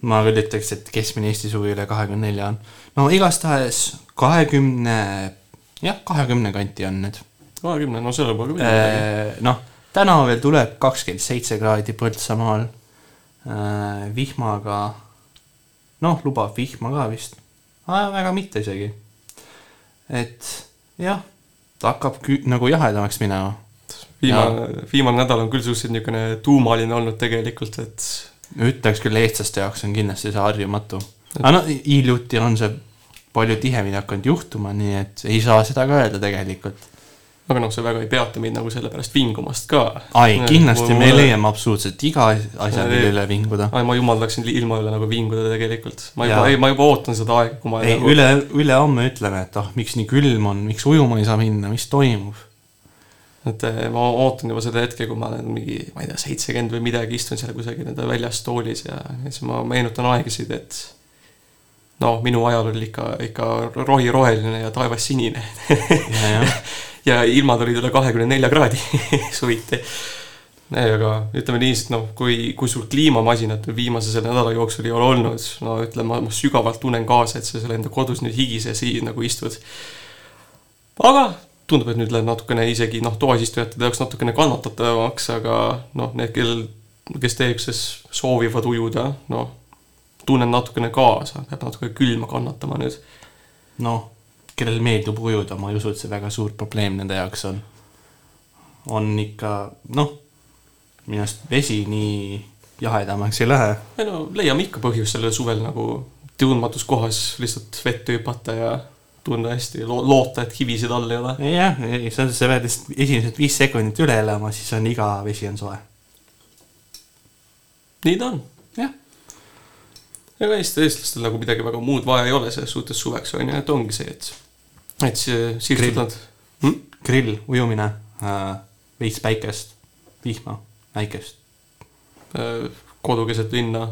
ma küll ütleks, et keskmine Eesti suvi üle kahekümne nelja on. No igastahes kahekümne, jah, kahekümne kanti on need. kahekümne, no selle pole ka midagi. noh, täna veel tuleb kakskümmend seitse kraadi Põltsamaal. vihmaga, noh, lubab vihma ka vist, väga mitte isegi. et jah, ta hakkab kü- nagu jahedamaks minema. viimane, viimane nädal on küll suhteliselt niisugune tuumaline olnud tegelikult, et ütleks küll, eestlaste jaoks on kindlasti see harjumatu. aga no hiljuti on see palju tihemini hakanud juhtuma, nii et ei saa seda ka öelda tegelikult. aga noh, see väga ei peata mind nagu selle pärast vingumast ka. ai, kindlasti me leiame absoluutselt iga asja, mille üle vinguda. ai, ma jumaldaksin li- ilma üle nagu vinguda tegelikult. ma juba ei, ma juba ootan seda aega, kui ma ei, nagu... üle, ülehomme ütleme, et ah, miks nii külm on, miks ujuma ei saa minna, mis toimub? et eh, ma ootan juba seda hetke, kui ma olen mingi, ma ei tea, seitsekümmend või midagi, istun seal kusagil enda väljas toolis ja ja siis ma meenutan aegasid, et no minu ajal oli ikka, ikka rohi roheline ja taevas sinine. ja ilmad olid üle kahekümne nelja kraadi suviti. aga ütleme nii, et noh, kui, kui sul kliimamasinat viimase selle nädala jooksul ei ole olnud, no ütleme, ma, sügavalt tunnen kaasa, et sa seal enda kodus nüüd higise siin nagu istud. aga tundub, et nüüd läheb natukene isegi noh, toasistujate jaoks natukene kannatatavamaks, aga noh, need, kellel, kes teekses soovivad ujuda, noh, tunnen natukene kaasa, peab natuke külma kannatama nüüd. noh, kellel meeldib ujuda, ma ei usu, et see väga suur probleem nende jaoks on. on ikka, noh, minu arust vesi nii jahedamaks ei lähe. ei no leiame ikka põhjust sellel suvel nagu tundmatus kohas lihtsalt vette hüpata ja tunda hästi, loota, et kivisid all ei ole. jah, ei, sa, sa pead lihtsalt esimesed viis sekundit üle elama, siis on iga vesi on soe. nii ta on. Ega Eesti eestlastel nagu midagi väga muud vaja ei ole selles suhtes suveks on ju, et ongi see, et, et see siirdud nad hm?. grill, ujumine äh,, veits päikest, vihma, päikest. äh, kodu keset linna.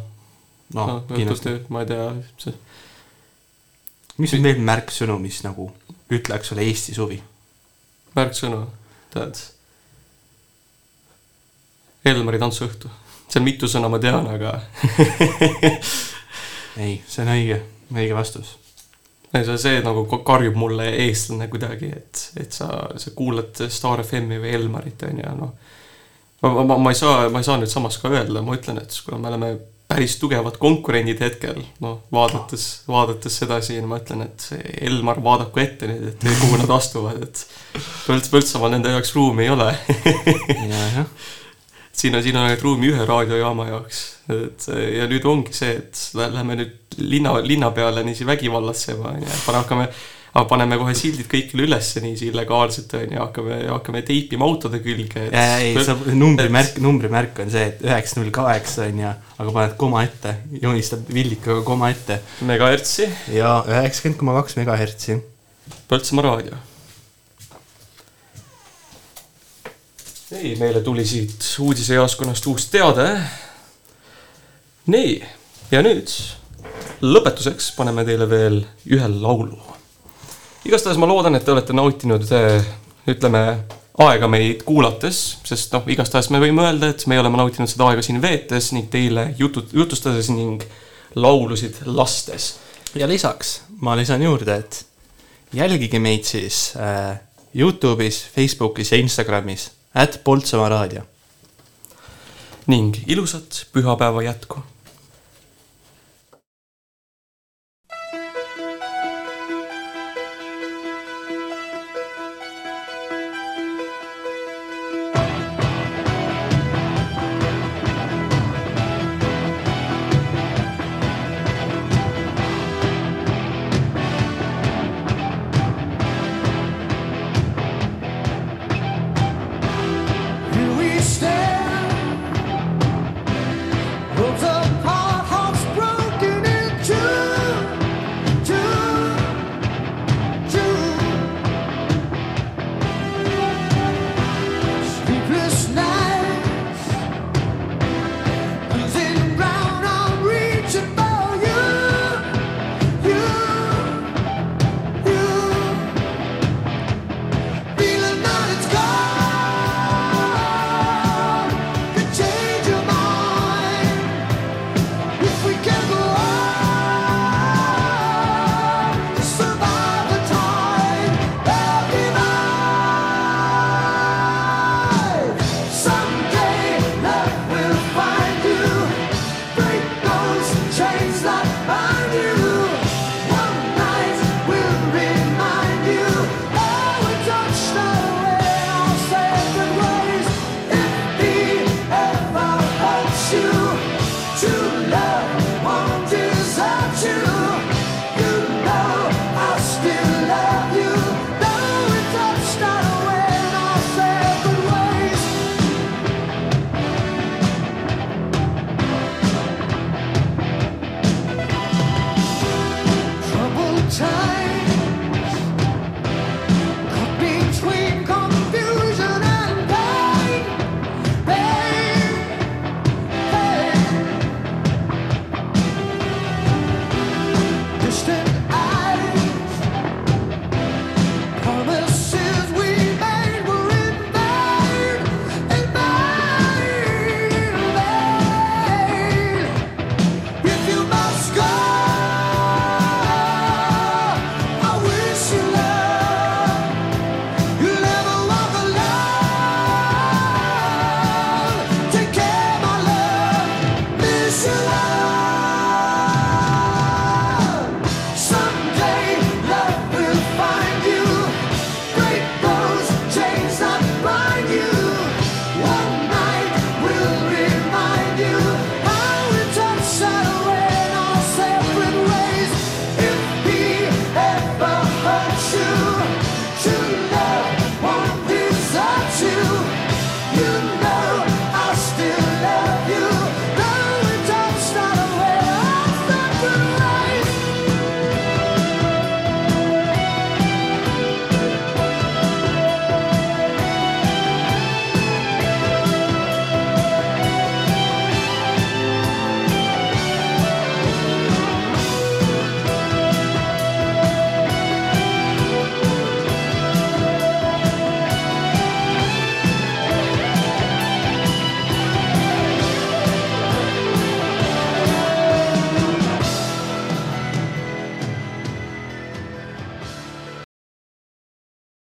No, kindlasti. ma ei tea, see mis on veel märksõnu, mis nagu ütleks sulle Eesti suvi? märksõnu, tead. Elmari tantsuõhtu, seal mitu sõna ma tean, aga ei, see on õige, õige vastus. see, see nagu ka- karjub mulle eestlane kuidagi, et, et sa, sa kuulad Star FM-i või Elmarit, on ju, noh. ma, ma, ma ei saa, ma ei saa nüüd samas ka öelda, ma ütlen, et kuna me oleme päris tugevad konkurendid hetkel, noh, vaadates, vaadates seda siin, ma ütlen, et Elmar vaadaku ette nüüd, et kuhu nad astuvad, et Põlts, Põltsamaal nende jaoks ruumi ei ole. Siin on, siin on ainult ruumi ühe raadiojaama jaoks, et ja nüüd ongi see, et lä- lähme nüüd linna, linna peale niiviisi vägivallatsema, on ju, hakkame, paneme kohe sildid kõikjale ülesse niiviisi illegaalselt, on ju, hakkame, hakkame teipima autode külge. ei, see numbrimärk, numbrimärk on see, et üheksa null kaheksa on ju, aga paned koma ette, joonistad villikaga koma ette. megahertsi. ja üheksakümmend koma kaks megahertsi. Põltsamaa raadio. ei, meile tuli siit uudisejaoskonnast uus teade. nii, ja nüüd lõpetuseks paneme teile veel ühe laulu. igastahes ma loodan, et te olete nautinud, ütleme, aega meid kuulates, sest noh, igastahes me võime öelda, et me oleme nautinud seda aega siin veetes ning teile jutu, jutustades ning laulusid lastes. ja lisaks ma lisan juurde, et jälgige meid siis äh, Youtube'is, Facebookis ja Instagramis, at Poltsamaa raadio. ning ilusat pühapäeva jätku